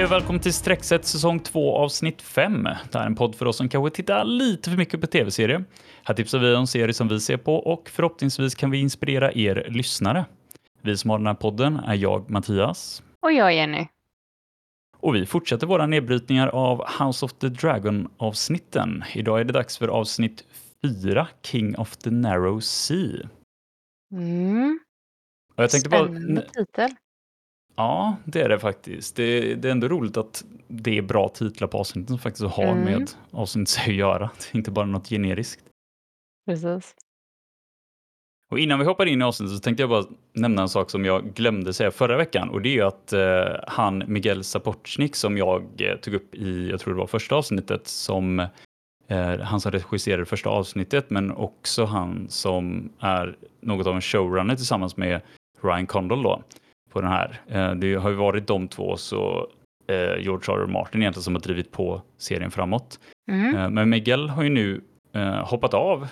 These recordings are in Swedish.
Hej och välkommen till Streckset säsong 2 avsnitt 5. Det här är en podd för oss som kanske tittar lite för mycket på tv-serier. Här tipsar vi om serier som vi ser på och förhoppningsvis kan vi inspirera er lyssnare. Vi som har den här podden är jag, Mattias. Och jag, Jenny. Och vi fortsätter våra nedbrytningar av House of the Dragon-avsnitten. Idag är det dags för avsnitt 4, King of the Narrow Sea. Mm. Och jag tänkte Spännande bara, titel. Ja, det är det faktiskt. Det, det är ändå roligt att det är bra titlar på avsnitten som faktiskt har Mm. med avsnittet att göra. Det är inte bara något generiskt. Precis. Och innan vi hoppar in i avsnittet så tänkte jag bara nämna en sak som jag glömde säga förra veckan och det är ju att eh, han Miguel Sapochnik som jag eh, tog upp i, jag tror det var första avsnittet, som eh, han som regisserade första avsnittet men också han som är något av en showrunner tillsammans med Ryan Condal då på den här. Eh, det har ju varit de två så eh, George R. R. Martin egentligen som har drivit på serien framåt. Mm. Eh, Men Miguel har ju nu hoppat av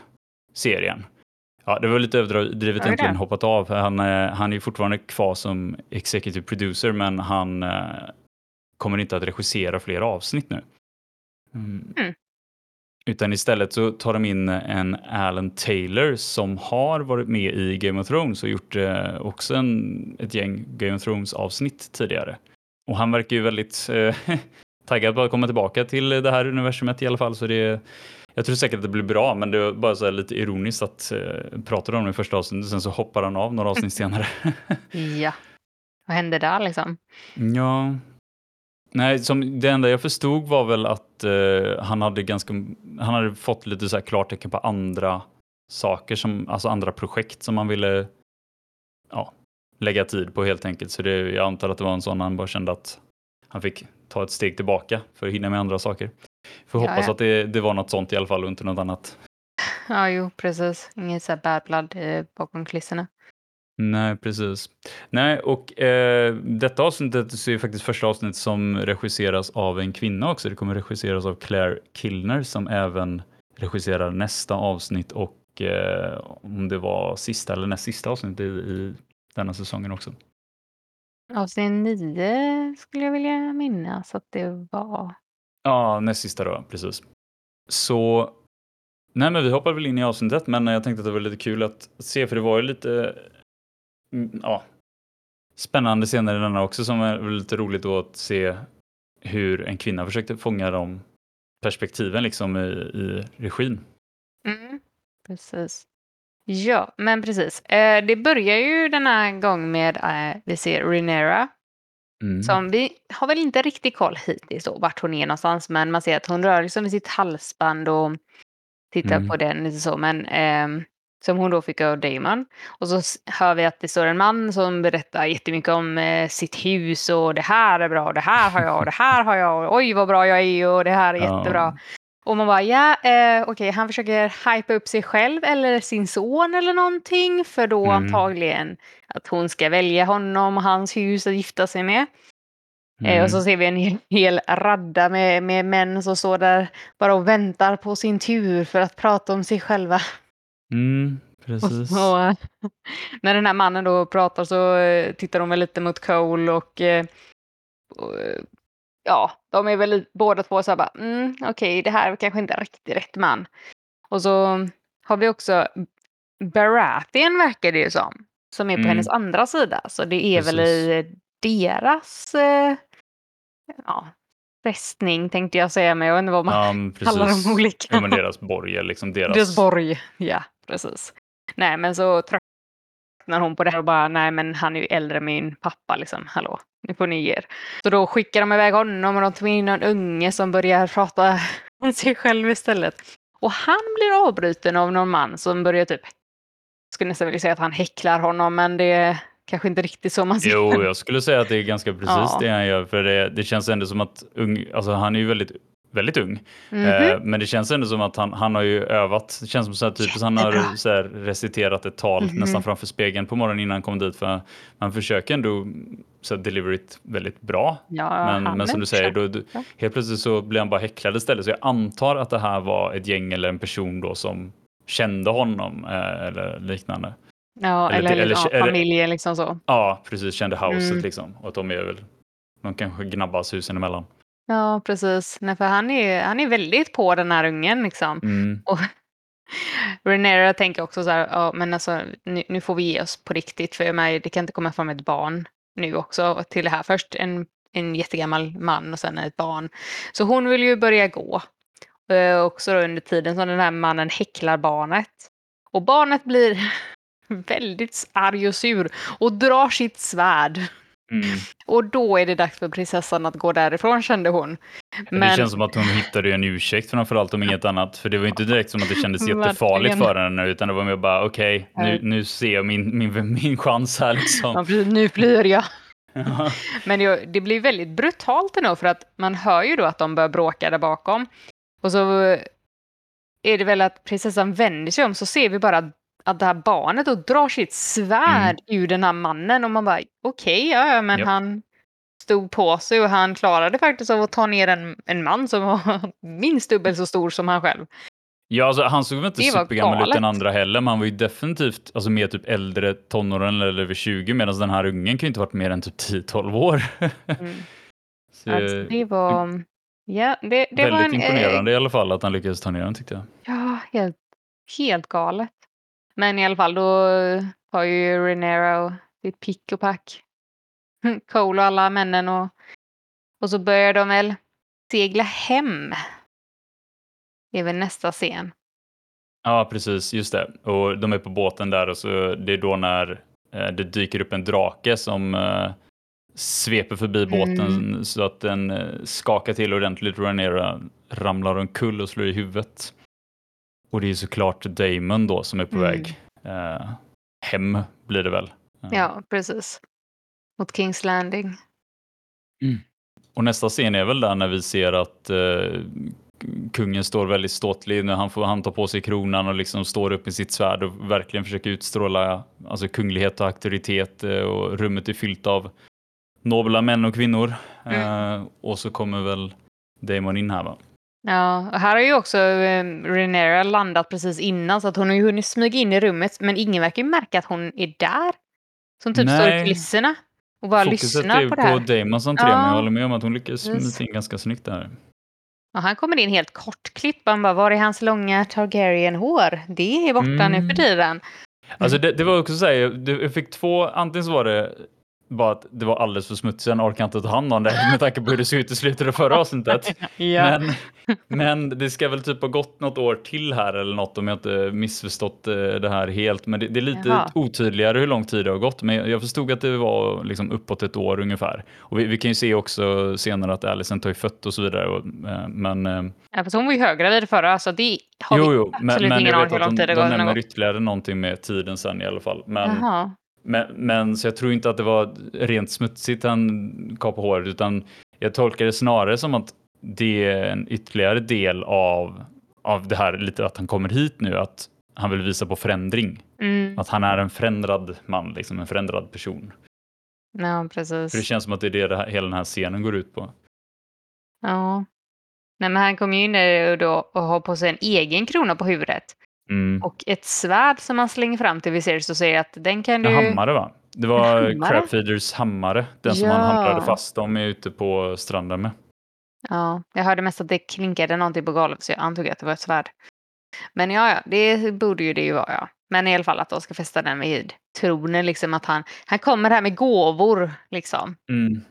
serien. Ja, det var lite överdrivet egentligen hoppat av. Han, han är ju fortfarande kvar som executive producer men han kommer inte att regissera fler avsnitt nu. Mm. Mm. Utan istället så tar de in en Alan Taylor som har varit med i Game of Thrones och gjort eh, också en, ett gäng Game of Thrones avsnitt tidigare. Och han verkar ju väldigt eh, taggad på att komma tillbaka till det här universumet i alla fall. Så det, jag tror säkert att det blir bra, men det var bara så lite ironiskt att eh, prata om det i första avsnittet, sen så hoppar han av några avsnitt senare. Ja. Vad hände där liksom? ja. Nej, som, det enda jag förstod var väl att eh, han hade ganska, han hade fått lite så här klartecken på andra saker, som, alltså andra projekt som han ville ja, lägga tid på helt enkelt. Så det, jag antar att det var en sån han bara kände att han fick ta ett steg tillbaka för att hinna med andra saker. Får hoppas ja. att det, det var något sånt i alla fall och inte något annat. Ja, jo, precis. Inget så bad blood eh, bakom kulisserna. Nej, precis. Nej, och eh, detta avsnittet så är faktiskt första avsnittet som regisseras av en kvinna också. Det kommer regisseras av Claire Kilner som även regisserar nästa avsnitt och eh, om det var sista eller näst sista avsnittet i, i denna säsongen också. Avsnitt nio skulle jag vilja minnas att det var. Ja, näst sista då, precis. Så, nej men vi hoppar väl in i avsnittet, men jag tänkte att det var lite kul att se, för det var ju lite, ja, spännande scener i denna också som är lite roligt då att se hur en kvinna försökte fånga de perspektiven liksom i, i regin. Mm, precis. Ja, men precis. Eh, det börjar ju denna gång med eh, vi ser Renera Mm. Som vi har väl inte riktigt koll hittills då, vart hon är någonstans, men man ser att hon rör liksom vid sitt halsband och tittar Mm. på den lite så, men ehm, som hon då fick av Damon. Och så hör vi att det står en man som berättar jättemycket om eh, sitt hus och det här är bra, och det här har jag och det här har jag och oj vad bra jag är och det här är Ja. jättebra. Och man bara, ja, eh, okej, han försöker hypa upp sig själv eller sin son eller någonting, för då Mm. antagligen att hon ska välja honom och hans hus att gifta sig med. Eh, Mm. och så ser vi en hel, hel radda med, med män som står där bara och väntar på sin tur för att prata om sig själva. Mm, precis. Och, eh, när den här mannen då pratar så eh, tittar de väl lite mot Cole och, eh, och eh, ja, de är väl båda två så här bara, mm, okej, det här är kanske inte riktigt rätt man. Och så har vi också Baratheon verkar det ju som, som är på Mm. hennes andra sida. Så det är väl i deras eh, ja, fästning tänkte jag säga, men jag vet inte vad man Ja, kallar precis. dem olika. Ja, men deras borg liksom deras... Deras borg, ja precis. Nej men så tröttnar hon på det här och bara, nej men han är ju äldre än min pappa liksom, hallå, nu får ni ge er. Så då skickar de iväg honom och de tar in en unge som börjar prata om sig själv istället. Och han blir avbruten av någon man som börjar typ, skulle nästan vilja säga att han häcklar honom, men det är kanske inte riktigt så man ser Jo, jag skulle säga att det är ganska precis Ja. det han gör. För det, det känns ändå som att ung, alltså han är ju väldigt, väldigt ung. Mhm. Eh, men det känns ändå som att han, han har ju övat. Det känns som så här, typ, att han har så här, reciterat ett tal Mhm. nästan framför spegeln på morgonen innan han kom dit. För man försöker ändå så här, deliver it väldigt bra. ja, Men, han men som du säger, då, då, helt plötsligt så blir han bara häcklad istället. Så jag antar att det här var ett gäng eller en person då som kände honom eh, eller liknande. Ja, eller eller, eller, eller- liksom så. Ja, precis, kände houset Mm. liksom. Och att de är väl de kanske gnabbas husen emellan. Ja, precis. Nej, för han är, han är väldigt på den här ungen liksom. Mm. Och Renera tänker också så här, ja men alltså nu, nu får vi ge oss på riktigt för med, det kan inte komma fram ett barn nu också till det här. Först en, en jättegammal man och sen ett barn. Så hon vill ju börja gå. Eh, också då under tiden som den här mannen häcklar barnet. Och barnet blir väldigt arg och sur och drar sitt svärd. Mm. Och då är det dags för prinsessan att gå därifrån kände hon. Det känns som att hon hittade en ursäkt framförallt om inget annat. För det var inte direkt som att det kändes jättefarligt Verkligen. för henne utan det var mer bara okej, nu, Nej. nu ser jag min, min, min chans här Ja, liksom. precis, nu flyr jag. Ja. Men det, det blir väldigt brutalt ändå för att man hör ju då att de börjar bråka där bakom. Och så är det väl att prinsessan vänder sig om så ser vi bara att, att det här barnet då drar sitt svärd ur den här mannen och man bara okej, ja, ja, men Japp. han stod på sig och han klarade faktiskt av att ta ner en, en man som var minst dubbelt så stor som han själv. Ja, alltså, han såg väl inte supergammal ut den andra heller, men han var ju definitivt alltså, mer typ äldre tonåren eller över 20, medan den här ungen kan ju inte varit mer än typ 10-12 år. Mm. Så, Alltså, det var... Ja, det, det väldigt var en, eh, imponerande i alla fall att han lyckades ta ner den tyckte jag. Ja, helt, helt galet. Men i alla fall då har ju Renera och sitt pick och pack. Cole och alla männen och, och så börjar de väl segla hem. Det är väl nästa scen. Ja, precis, just det. Och de är på båten där och så det är då när eh, det dyker upp en drake som eh, sveper förbi båten Mm. så att den eh, skakar till ordentligt. Rhaenyra ramlar omkull och slår i huvudet. Och det är såklart Damon då som är på Mm. väg eh, hem blir det väl. Eh, Ja, precis. Mot Kings Landing. Och nästa scen är väl där när vi ser att eh, kungen står väldigt ståtlig när han, får, han tar på sig kronan och liksom står upp med sitt svärd och verkligen försöker utstråla alltså, kunglighet och auktoritet eh, och rummet är fyllt av nobla män och kvinnor. Eh, och så kommer väl Damon in här va? Ja, och här har ju också eh, Renera landat precis innan så att hon har ju hunnit smyga in i rummet men ingen verkar ju märka att hon är där. Som typ står i Nej. kulisserna och bara Fokuset lyssnar är ju på det på här. Damons entré men Ja. jag håller med om att hon lyckas smita in ganska snyggt där. Och han kommer in helt kortklippt. Han bara, var är hans långa Targaryen-hår? Det är borta nu Mm. för tiden. Alltså det, det var också så här, jag, jag fick två, antingen så var det bara att det var alldeles för smutsigt, sen orkade jag inte ta hand om det med tanke på hur det såg ut i slutet av förra avsnittet. Ja. Men, men det ska väl typ ha gått något år till här eller något om jag inte missförstått eh, det här helt. Men det, det är lite Jaha. otydligare hur lång tid det har gått. Men jag, förstod att det var liksom uppåt ett år ungefär. Och vi, vi kan ju se också senare att Alicent har ju fött och så vidare. Och, eh, men eh, ja, fast hon var ju höggravid förra, så det har jo, vi jo, absolut men ingen aning vet hur att lång de, tid det de har nämner gått. ytterligare någonting med tiden sen i alla fall. Men, Jaha. Men, men så jag tror inte att det var rent smutsigt han kapade håret utan jag tolkar det snarare som att det är en ytterligare del av, av det här lite att han kommer hit nu, att han vill visa på förändring. Mm. Att han är en förändrad man, liksom en förändrad person. Ja, precis. För det känns som att det är det, det här, hela den här scenen går ut på. Ja. Nej, men han kommer ju in där och, då, och har på sig en egen krona på huvudet. Mm. Och ett svärd som han slänger fram till Viserys och säger att den kan du... En hammare va? Det var hammare? Crabfeeders hammare, den som han hamrade fast dem ute på stranden med. Ja, jag hörde mest att det klinkade någonting på golvet så jag antog att det var ett svärd. Men ja, ja, det borde ju det ju vara, ja. Men i alla fall att de ska fästa den vid tronen, liksom att han, han kommer här med gåvor, liksom. Mm.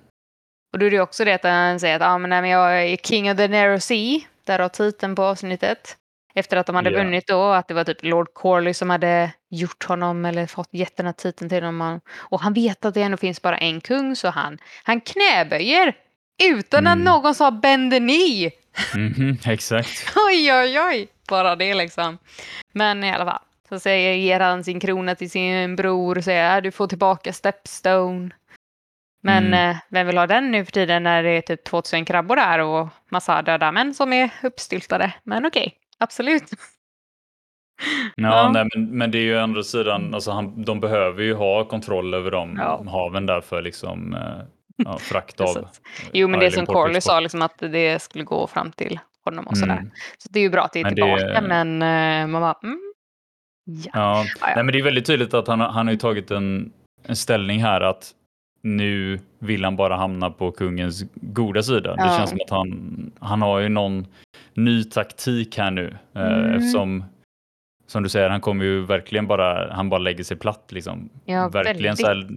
Och då är det ju också det att han säger att ah, men, nej, men jag är king of the narrow sea, därav titeln på avsnittet. Efter att de hade Ja. vunnit då, att det var typ Lord Corley som hade gjort honom eller fått gett den här titeln till honom. Och han vet att det ändå finns bara en kung, så han, han knäböjer utan Mm. att någon sa bend the knee. Mhm, exakt. Oj, oj, oj. Bara det liksom. Men i alla fall. Så säger, ger han sin krona till sin bror och säger du får tillbaka Stepstone. Men Mm. eh, vem vill ha den nu för tiden när det är typ 2000 krabbor där och massa döda män som är uppstyltade. Men okej, absolut. Ja, Ja. Nej, men, men det är ju andra sidan, alltså han, de behöver ju ha kontroll över de Ja. haven där för liksom eh, ja, frakt av. Jo, men det som import och Corley sa, liksom att det skulle gå fram till honom och sådär. Mm. Så det är ju bra att det är Men det- tillbaka, men eh, man bara, mm, ja. Ja. Nej, men det är väldigt tydligt att han, har- han har ju tagit en, en ställning här att nu vill han bara hamna på kungens goda sida. Det känns som att han, han har ju någon ny taktik här nu. eh, Mm. Eftersom, som du säger, han kommer ju verkligen bara, han bara lägger sig platt liksom. Ja, verkligen så här,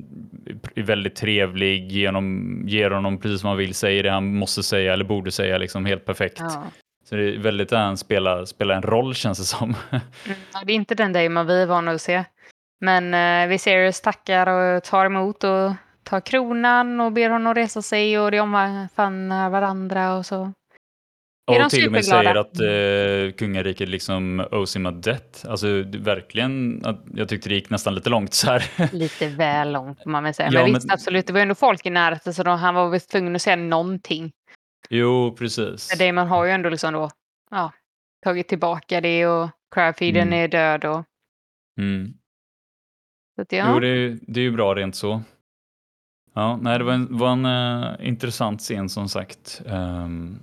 är väldigt trevlig, ger honom, ger honom precis vad han vill, säger det han måste säga eller borde säga liksom helt perfekt. Ja. Så det är väldigt att han spelar, spelar en roll känns det som. Mm, ja, det är inte den Damon vi är vana att se. Men eh, Viserys tackar och tar emot och tar kronan och ber honom resa sig och de omfamnar varandra och så. Är de och till och med säger att eh, kungariket liksom owes him a debt. Alltså det- verkligen, jag tyckte det gick nästan lite långt så här. Lite väl långt får man väl säga. Ja, men men- visst, absolut. Det var ju ändå folk i närheten så de, han var väl tvungen att säga någonting. jo, precis. För Damon har ju ändå liksom då ja, tagit tillbaka det och Crabfeeden Mm. är död och Mm. så att, ja. Jo, det, är- det är ju bra rent så. Ja, nej, det var en, var en eh, intressant scen som sagt. Ehm,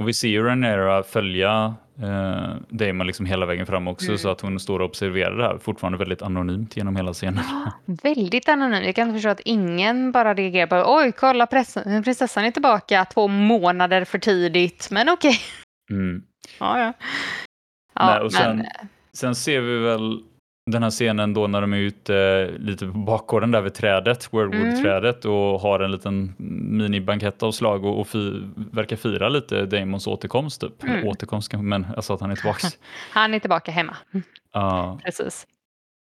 och vi ser ju Rhaenyra följa uh, Damon liksom hela vägen fram också Mm. så att hon står och observerar det här fortfarande väldigt anonymt genom hela scenen. Väldigt anonym. Jag kan inte förstå att ingen bara reagerar på oj, kolla prinsessan är tillbaka två månader för tidigt. Men okej. Mm. Ja, ja. ja Nej, och sen- men, Sen ser vi väl den här scenen då när de är ute lite på bakgården där vid trädet, Wordwood-trädet och har en liten minibankett av slag och, och fi, verkar fira lite Damons återkomst typ. Mm. återkomst men alltså att han är tillbaks. han är tillbaka hemma. Ja, Precis.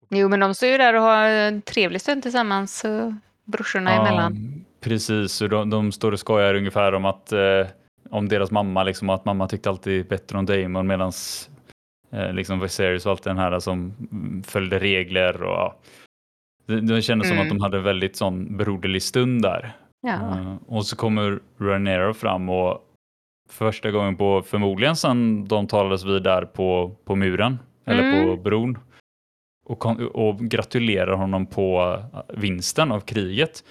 Jo, men de står ju där och har en trevlig stund tillsammans. Så brorsorna ja, emellan. precis, och de, de står och skojar ungefär om att eh, om deras mamma, liksom, att mamma tyckte alltid bättre om Damon medan eh, liksom Viserys var alltid den här som mm, följde regler och ja. Det, det kändes som Mm. att de hade väldigt sån broderlig stund där. Ja. Eh, och så kommer Rhaenyra fram och första gången på förmodligen sedan de talades vid där på, på muren eller på Mm. bron och, och gratulerar honom på eh, vinsten av kriget.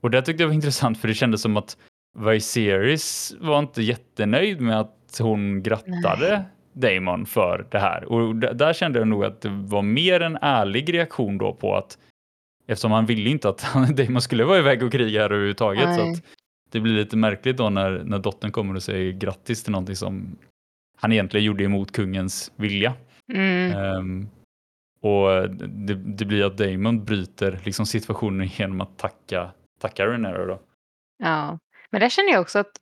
Och det tyckte jag var intressant för det kändes som att Viserys var inte jättenöjd med att hon grattade Damon för det här. Och där kände jag nog att det var mer en ärlig reaktion då på att eftersom han ville inte att Damon skulle vara iväg och kriga här överhuvudtaget. Så att det blir lite märkligt då när, när dottern kommer och säger grattis till någonting som han egentligen gjorde emot kungens vilja. Mm. Ehm, och det, det blir att Damon bryter liksom situationen genom att tacka, tacka Rhaenyra då. ja. Men där känner jag också att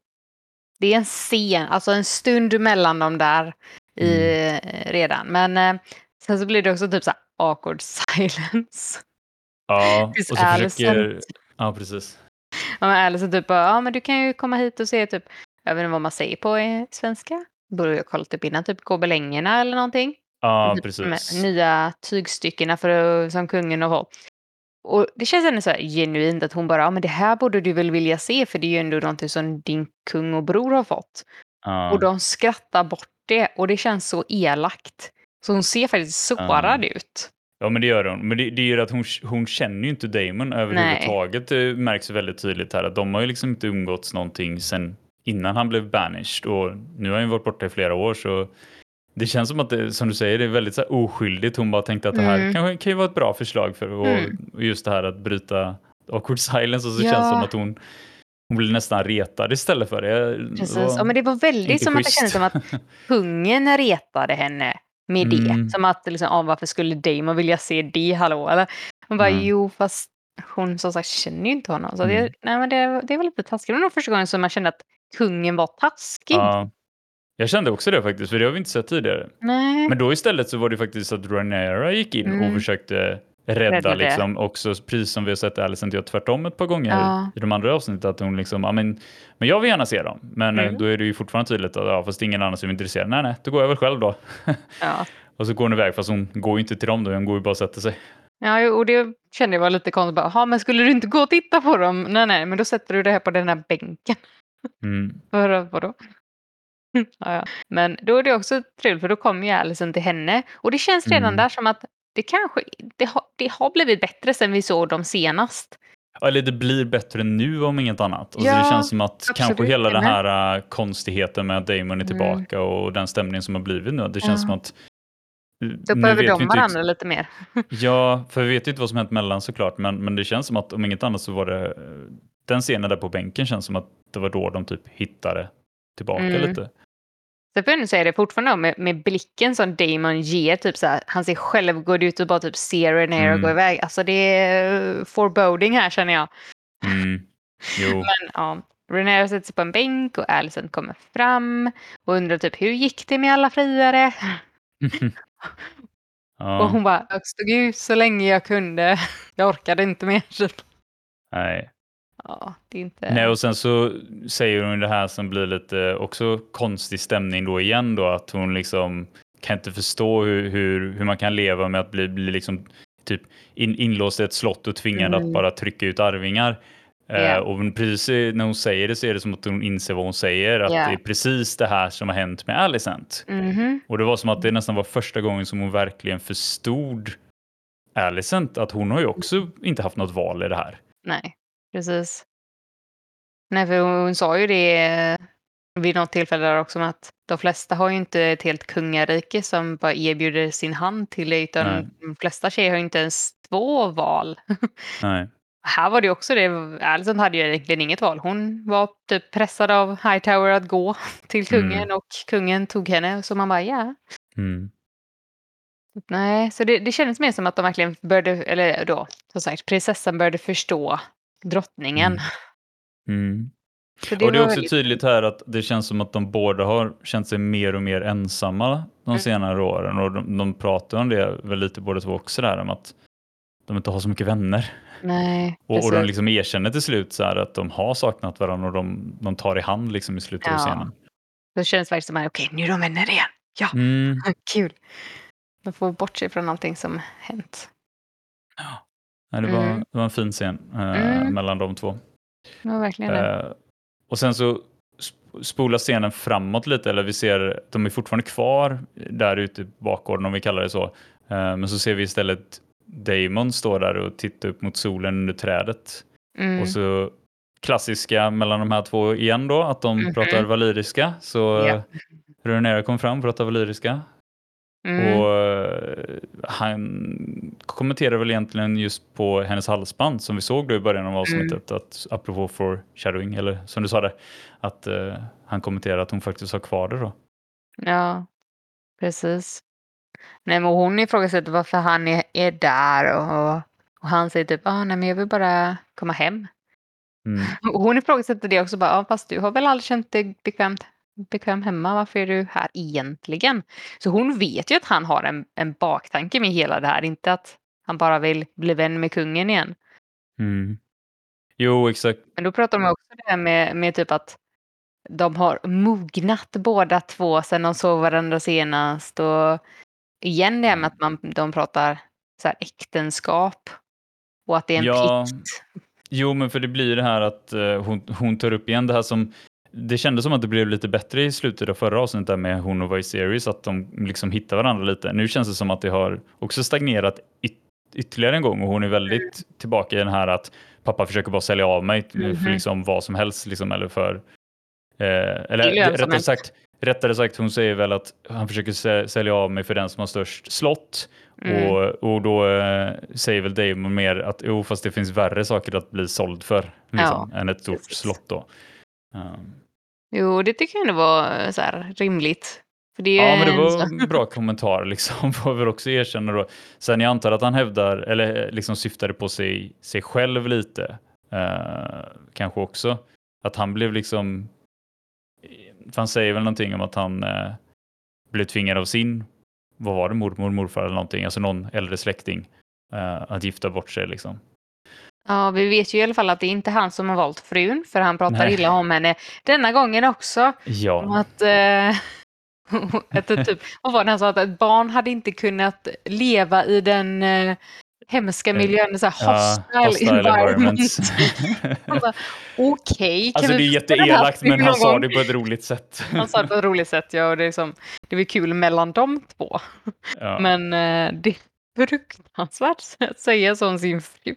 det är en scen, alltså en stund mellan dem där i, Mm. eh, redan. Men eh, sen så blir det också typ så här awkward silence. Ja, och så försöker... Ja, precis. Ja, men Alice typ bara, ja men du kan ju komma hit och se typ, jag vet inte vad man säger på eh, svenska. Borde jag kolla typ innan, typ gobelängerna eller någonting. Ja, Typ precis. de nya tygstyckena för, som kungen och så. Och det känns ändå så genuint att hon bara, ja men det här borde du väl vilja se för det är ju ändå någonting som din kung och bror har fått. Ja. Och de skrattar bort det och det känns så elakt. Så hon ser faktiskt sårad ut. Ja, men det gör hon. Men det, det är ju att hon, hon känner ju inte Damon överhuvudtaget. Det märks väldigt tydligt här att de har ju liksom inte umgåtts någonting sen innan han blev banished och nu har han ju varit borta i flera år så det känns som att det, som du säger, det är väldigt så här oskyldigt. Hon bara tänkte att det här Mm. kanske kan ju vara ett bra förslag för och, Mm. just det här att bryta awkward silence och så Ja. känns det som att hon hon blir nästan retad istället för det. Precis. var Ja, men det var väldigt som att det kändes som att kungen retade henne med det. Mm. Som att liksom, ah, varför skulle Damon vilja se det, hallå? Eller hon bara, Mm. jo fast hon som sagt känner ju inte honom. Så det, Mm. nej, men det, det var lite taskigt. Det var nog första gången som man kände att kungen var taskig. Ja. Jag kände också det faktiskt, för det har vi inte sett tidigare. Nej. Men då istället så var det faktiskt att Rhaenyra gick in Mm. och försökte rädda, Rädda liksom också precis som vi har sett Alicent göra tvärtom ett par gånger Ja. i de andra avsnitten att hon liksom, ja men, men jag vill gärna se dem. Men eh, Mm. då är det ju fortfarande tydligt att ja, fast ingen annan som är intresserad. Nej, nej, då går jag väl själv då. Ja. och så går hon iväg fast hon går ju inte till dem då, hon går ju bara och sätter sig. Ja, och det kände jag var lite konstigt. Bara, "Jaha, men skulle du inte gå och titta på dem? Nej, nej, men då sätter du det här på den här bänken. Mm. För vadå? ja, ja. Men då är det också trevligt för då kommer ju Alison till henne. Och det känns redan Mm. där som att det kanske det har, det har blivit bättre sen vi såg dem senast. Eller det blir bättre nu om inget annat. Alltså Ja, det känns som att absolut, kanske hela den här äh, konstigheten med att Damon är Mm. tillbaka och den stämningen som har blivit nu. Det känns Ja. som att nu behöver de inte varandra lite mer. Ja, för vi vet ju inte vad som hänt mellan såklart, men, men det känns som att om inget annat så var det den scenen där på bänken känns som att det var då de typ hittade tillbaka Mm. lite. Sen får jag säga det fortfarande med, med blicken som Damon ger, typ så här, han ser själv gå ut och bara typ ser Renair Mm. gå iväg. Alltså det är foreboding här känner jag. Mm. Jo, Men ja, Renair sätter sig på en bänk och Allison kommer fram och undrar typ hur gick det med alla friare? Och ja, hon bara, jag stod ut så länge jag kunde. Jag orkade inte mer. Typ. nej. Ja, det är inte... nej. Och sen så säger hon det här som blir lite också konstig stämning då igen då, att hon liksom kan inte förstå hur, hur, hur man kan leva med att bli, bli liksom typ in, inlåst i ett slott och tvingad Mm. att bara trycka ut arvingar. Ja. och precis när hon säger det så är det som att hon inser vad hon säger, att Ja. det är precis det här som har hänt med Alicent. Mhm. Och det var som att det nästan var första gången som hon verkligen förstod Alicent, att hon har ju också inte haft något val i det här. Nej, precis. Nej, för hon, hon sa ju det eh, vid något tillfälle där också, att de flesta har ju inte ett helt kungarike som bara erbjuder sin hand till dig, utan Nej. de flesta tjejer har ju inte ens två val. Nej. Här var det också det, Alison hade ju egentligen inget val. Hon var typ pressad av Hightower att gå till kungen Mm. och kungen tog henne, så man bara ja. Mm. Nej, så det, det kändes mer som att de verkligen började, eller då, som sagt, prinsessan började förstå drottningen. Mm. Mm. Det och det är också väldigt- tydligt här att det känns som att de båda har känt sig mer och mer ensamma de Mm. senare åren och de, de pratar om det väl lite båda två också där om att de inte har så mycket vänner. Nej, Och, och de liksom erkänner till slut så här att de har saknat varandra och de, de tar i hand liksom i slutet av Ja. scenen. Det känns verkligen som att okej, nu är de vänner igen. Ja, Mm. kul. De får bort sig från allting som hänt. Nej, det, var, Mm. det var en fin scen eh, Mm. mellan de två. Var verkligen. Eh, och sen så sp- spolar scenen framåt lite, eller vi ser, de är fortfarande kvar där ute i bakgården om vi kallar det så. Eh, men så ser vi istället Damon stå där och titta upp mot solen under trädet. Mm. Och så klassiska mellan de här två igen då, att de Mhm. pratar valyriska. Så Ja. ja. Rhaenyra kom fram och pratade valyriska. Mm. Och eh, han kommenterar väl egentligen just på hennes halsband som vi såg då i början av avsnittet, att apropå foreshadowing, eller som du sa där, att eh, han kommenterar att hon faktiskt har kvar det då. Ja, precis. Nej, men hon ifrågasätter varför han är, är där och, och han säger typ ah, nej, men jag vill bara komma hem. Mm. Och hon ifrågasätter det också bara, ah, fast du har väl aldrig känt dig bekvämt, bekväm hemma, varför är du här egentligen? Så hon vet ju att han har en, en baktanke med hela det här, inte att han bara vill bli vän med kungen igen. Mm. Jo, exakt. Men då pratar de också det här med, med typ att de har mognat båda två sedan de såg varandra senast. Och igen det här med att man, de pratar så här äktenskap. Och att det är en Ja. plikt. Jo, men för det blir det här att eh, hon, hon tar upp igen det här som det kändes som att det blev lite bättre i slutet av förra avsnittet där med hon och Viserys, att de liksom hittar varandra lite. Nu känns det som att det har också stagnerat yt ytterligare en gång och hon är väldigt tillbaka i den här att pappa försöker bara sälja av mig för Mhm. liksom vad som helst liksom, eller för eh, eller rättare sagt, rättare sagt, hon säger väl att han försöker sä- sälja av mig för den som har störst slott Mm. och, och då eh, säger väl Damon mer att jo, fast det finns värre saker att bli såld för liksom, än ett stort precis. slott då. Um, Jo, det tycker jag ändå var eh, så här, rimligt. För det är ja, men det var en bra kommentar liksom, får väl också erkänna då. Sen jag antar att han hävdar, eller liksom syftade på sig, sig själv lite, eh, kanske också, att han blev liksom, för han säger väl någonting om att han eh, blev tvingad av sin, vad var det, mormor, morfar eller någonting, alltså någon äldre släkting, eh, att gifta bort sig liksom. Ja, vi vet ju i alla fall att det är inte han som har valt frun, för han pratar Nej. illa om henne denna gången också. Om Ja, att, eh, att typ, vad var det han sa? Att ett barn hade inte kunnat leva i den eh, hemska Eh, miljön, så här ja, hostile, hostile environment. bara, Okej, kan alltså det är jätteelakt men han sa det på ett roligt sätt. Han sa det på ett roligt sätt, ja, och det är, som, det är kul mellan de två. ja. Men eh, det är fruktansvärt att säga så om sin fru.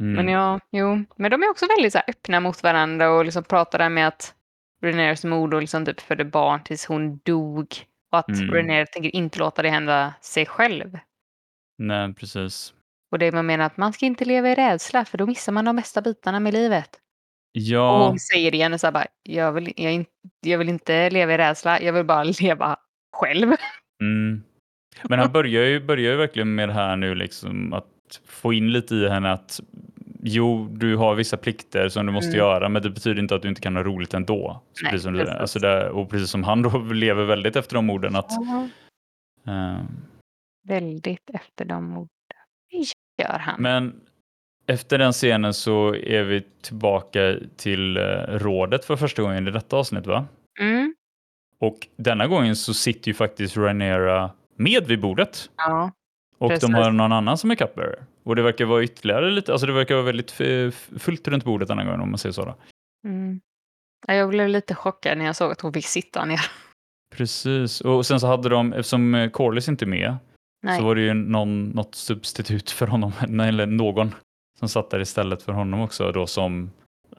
Mm. Men ja, jo. Men de är också väldigt så öppna mot varandra och liksom pratar där med att Renairs mor då liksom typ födde barn tills hon dog. Och att Mm. Rhaenyra tänker inte låta det hända sig själv. Nej, precis. Och det man menar att man ska inte leva i rädsla för då missar man de bästa bitarna med livet. Och Ja, hon säger igen så här bara, jag vill, jag, jag vill inte leva i rädsla, jag vill bara leva själv. mm. Men han börjar ju, börjar ju verkligen med det här nu liksom att få in lite i henne att jo, du har vissa plikter som du måste Mm. göra, men det betyder inte att du inte kan ha roligt ändå. Nej, precis som du, precis. alltså det, och precis som han då lever väldigt efter de orden att eh, Väldigt efter de orden. Det gör han. Men efter den scenen så är vi tillbaka till eh, rådet för första gången i detta avsnitt va? Mm, Och denna gången så sitter ju faktiskt Rhaenyra med vid bordet. ja. Och Precis. de har någon annan som är cupbearer. Och det verkar vara ytterligare lite, alltså det verkar vara väldigt fullt runt bordet denna gången om man säger så. Mm. Ja, Jag blev lite chockad när jag såg att hon fick sitta ner. Precis, och sen så hade de, eftersom eh, Corlys inte är med, Nej. så var det ju någon, något substitut för honom, eller någon som satt där istället för honom också då som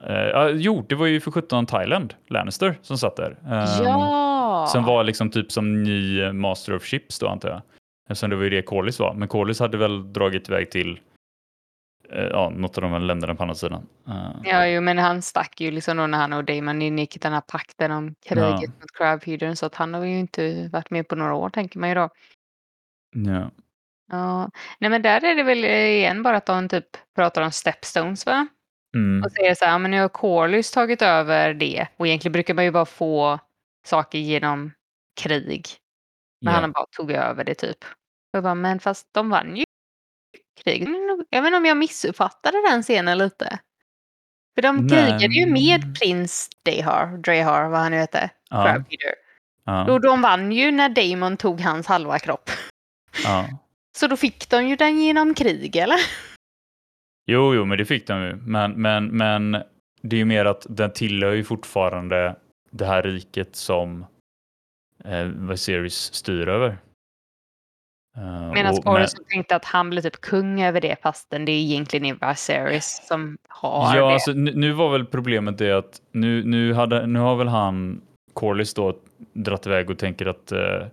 eh, jo, det var ju för 17 Thailand, Lannister, som satt där. Ehm, ja! Som var liksom typ som ny eh, Master of Ships då antar jag. Eftersom det var ju det Corlys var. Men Corlys hade väl dragit iväg till eh, ja, något av de här länderna på andra sidan. Eh, Ja, jo, men han stack ju liksom då när han och Damon ingick i den här pakten om kriget Ja. mot Crabfeedern så att han har ju inte varit med på några år tänker man ju då. ja. Ja. Nej men där är det väl eh, igen bara att de typ pratar om stepstones va? Mm. Och säger så här, "Ja, men nu har Corlys tagit över det och egentligen brukar man ju bara få saker genom krig. Men Ja. han bara tog över det typ. Jag bara, men fast de vann ju kriget. Jag vet inte om jag missuppfattade den scenen lite. För de Nej. krigade ju med prins Dehar, Drehar, vad han nu hette, Ja. Ja. Och de vann ju när Damon tog hans halva kropp. ja. Så då fick de ju den genom krig, eller? Jo, jo, men det fick de ju. Men, men, men det är ju mer att den tillhör ju fortfarande det här riket som eh, Viserys styr över. Eh, Medan och med- tänkte att han blev typ kung över det fastän det egentligen är Viserys som har Ja, det. alltså, nu, nu var väl problemet det att nu, nu, hade, nu har väl han, Corlys då, dratt iväg och tänker att eh,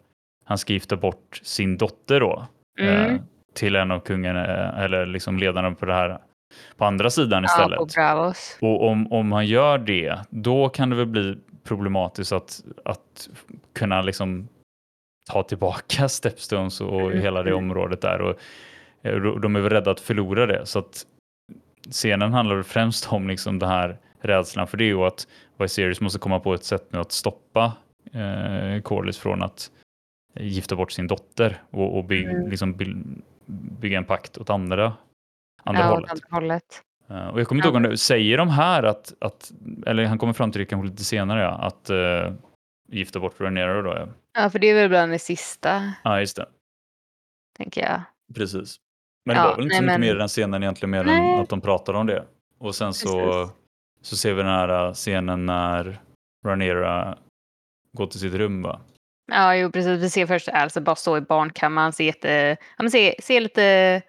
han ska gifta bort sin dotter då eh, Mm. till en av kungarna, eh, eller liksom ledarna på det här, på andra sidan ja, istället. Bravos. Och om, om han gör det, då kan det väl bli problematiskt att, att kunna liksom ta tillbaka Stepstones och Mm, hela det mm. området där. Och, eh, de är väl rädda att förlora det. Så att scenen handlar främst om liksom den här rädslan för det och att Viserys måste komma på ett sätt nu att stoppa eh, Corlys från att gifta bort sin dotter och, och by, Mm. liksom by, bygga en pakt åt andra, andra ja, hållet. andra hållet. Eh, och jag kommer inte Ja. ihåg om det, säger de här att, att, eller han kommer fram till det kanske lite senare, ja, att uh, gifta bort Rhaenyra då. Ja. Ja, för det är väl bland det sista, ja, just det. tänker jag. Precis. Men Ja, det var väl inte så nej, mycket men- mer i den scenen egentligen, mer Nej. än att de pratar om det. Och sen så, Precis. så ser vi den här eh, scenen när Rhaenyra går till sitt rum. Va? Ja, jo, precis. Vi ser först Alice bara stå i barnkammaren, ser, jätte, ja, men ser, ser lite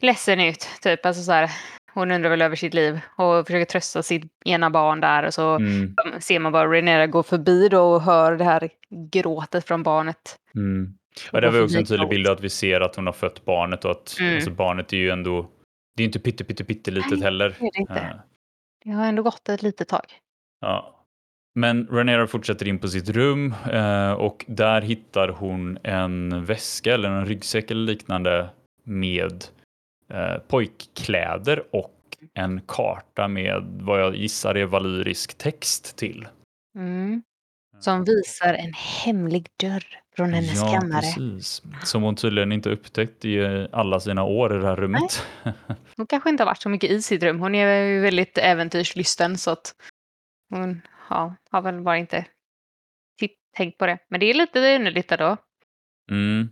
ledsen ut. Typ. Alltså så här, hon undrar väl över sitt liv och försöker trösta sitt ena barn där. Och så Mm, ser man bara Renera gå förbi då och hör det här gråtet från barnet. mm. Ja, det var också en tydlig bild att vi ser att hon har fött barnet och att Mm. alltså, barnet är ju ändå, det är inte pytte, pytte, pyttelitet Nej, heller. det är det inte. Eh, Det har ändå gått ett litet tag. Ja. Men Rhaenyra fortsätter in på sitt rum eh, och där hittar hon en väska eller en ryggsäck eller liknande med eh, pojkkläder och en karta med vad jag gissar är valyrisk text till. Mm. Som visar en hemlig dörr från hennes ja, kammare. precis. Som hon tydligen inte upptäckt i eh, alla sina år i det här rummet. Hon kanske inte har varit så mycket i sitt rum. Hon är ju väldigt äventyrslysten så att hon ja, har väl bara inte tänkt på det. Men det är lite underligt då. Mm.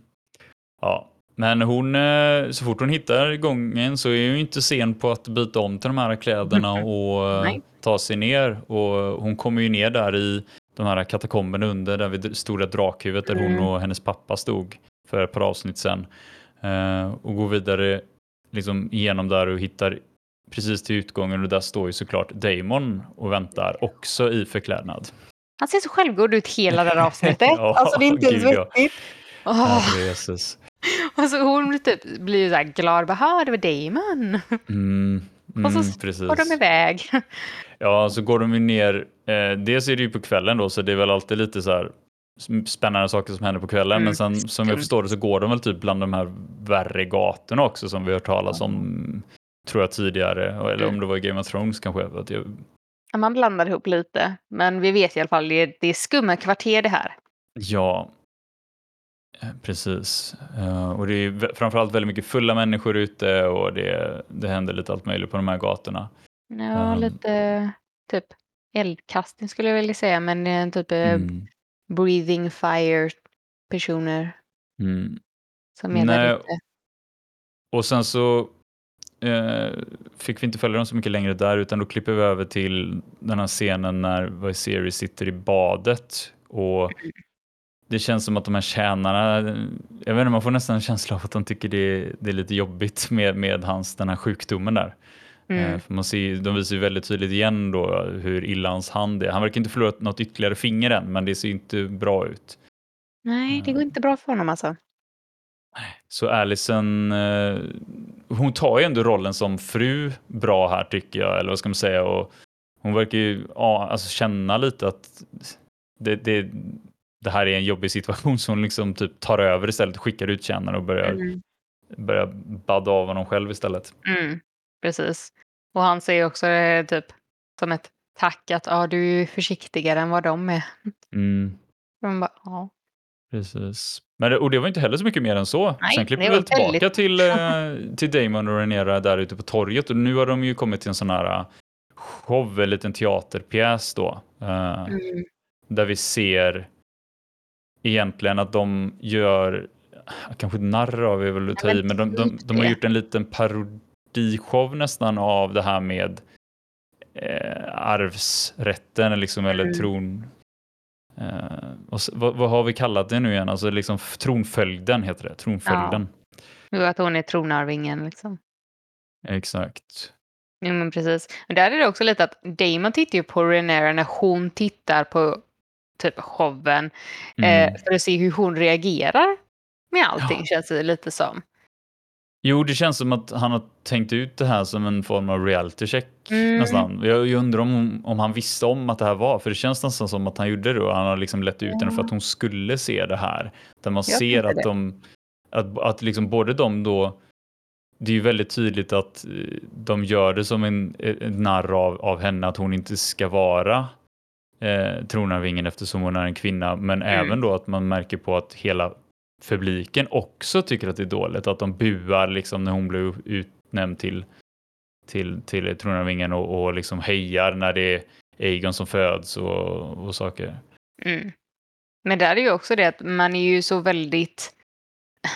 Ja, men hon, eh, så fort hon hittar gången så är hon inte sen på att byta om till de här kläderna och eh, Nej. ta sig ner. Och hon kommer ju ner där i de här katakomberna under, där vid stora drakhuvudet där hon Mm. och hennes pappa stod för ett par avsnitt sedan. Eh, och går vidare liksom igenom där och hittar precis till utgången och där står ju såklart Damon och väntar också i förklädnad. Han ser så självgod ut hela det här avsnittet. Ja, alltså det är inte ens gud, ja. vettigt. Åh, Herre Jesus. alltså hon typ blir så här glad. Bara, "Ah, det var Damon. Mm, Och så mm, går precis. de iväg. Ja, så går de ju ner. Eh, dels är det ju på kvällen då, så det är väl alltid lite så här spännande saker som händer på kvällen. Mm, Men sen som jag förstår det så går de väl typ bland de här värre gatorna också som vi har hört talas om, tror jag tidigare. Eller om Mm. det var i Game of Thrones kanske. Att jag, Ja, Man blandar ihop lite. Men vi vet i alla fall, det är, det är skumma kvarter det här. ja, precis. Eh, och det är framförallt väldigt mycket fulla människor ute och det, det händer lite allt möjligt på de här gatorna. Ja, Um. lite typ eldkastning skulle jag vilja säga. Men eh, typ eh, Mm. breathing fire personer Mm. som Nej, ute. Och sen så eh, fick vi inte följa dem så mycket längre där utan då klipper vi över till den här scenen när Viserys sitter i badet och det känns som att de här tjänarna, jag vet inte, man får nästan en känsla av att de tycker det är, det är lite jobbigt med, med hans, den här sjukdomen där. Eh, Mm. för man ser, de visar ju väldigt tydligt igen då hur illa hans hand är. Han verkar inte förlorat något ytterligare finger än, men det ser ju inte bra ut. Nej, det går inte bra för honom alltså. Så Alison, eh, hon tar ju ändå rollen som fru bra här tycker jag, eller vad ska man säga. Och hon verkar ju ja, alltså känna lite att det, det, det här är en jobbig situation hon liksom typ tar över istället, skickar ut tjänaren och börjar, Mm. börjar badda av honom själv istället. Mm. Precis. Och han säger också det typ som ett tack att ah, du är försiktigare än vad de är. Mm, De bara, ja. precis. Men det, och det var inte heller så mycket mer än så. Nej, Sen klipper vi väl tillbaka väldigt- till, eh, till Damon och Renera där ute på torget och nu har de ju kommit till en sån här eh, show, en liten teaterpjäs då. Eh, Mm. där vi ser egentligen att de gör, kanske narr av är väl att ta Ja, i, men de, de, de har gjort en liten parodishow nästan av det här med eh, arvsrätten liksom, eller Mm. tron. Eh, och vad, vad har vi kallat det nu igen? Alltså liksom tronföljden heter det, tronföljden. Jo, att hon är tronarvingen liksom. Exakt. Jo, men precis. Men där är det också lite att Damon tittar ju på Renera när hon tittar på typ showen Mm. eh, för att se hur hon reagerar med allting Ja. känns det lite som. Jo, det känns som att han har tänkt ut det här som en form av reality check Mm. nästan. Jag, jag undrar om, om han visste om att det här var, för det känns nästan som att han gjorde det och han har liksom lett ut henne för att hon skulle se det här. Där man Jag ser att det. de, att, att liksom både de då, det är ju väldigt tydligt att eh, de gör det som en, en narr av, av henne, att hon inte ska vara eh, tronarvingen eftersom hon är en kvinna, men Mm. även då att man märker på att hela publiken också tycker att det är dåligt, att de buar liksom när hon blev utnämnd till, till, till tronarvingen och, och liksom hejar när det är Aegon som föds och, och saker. Mm. Men där är ju också det att man är ju så väldigt...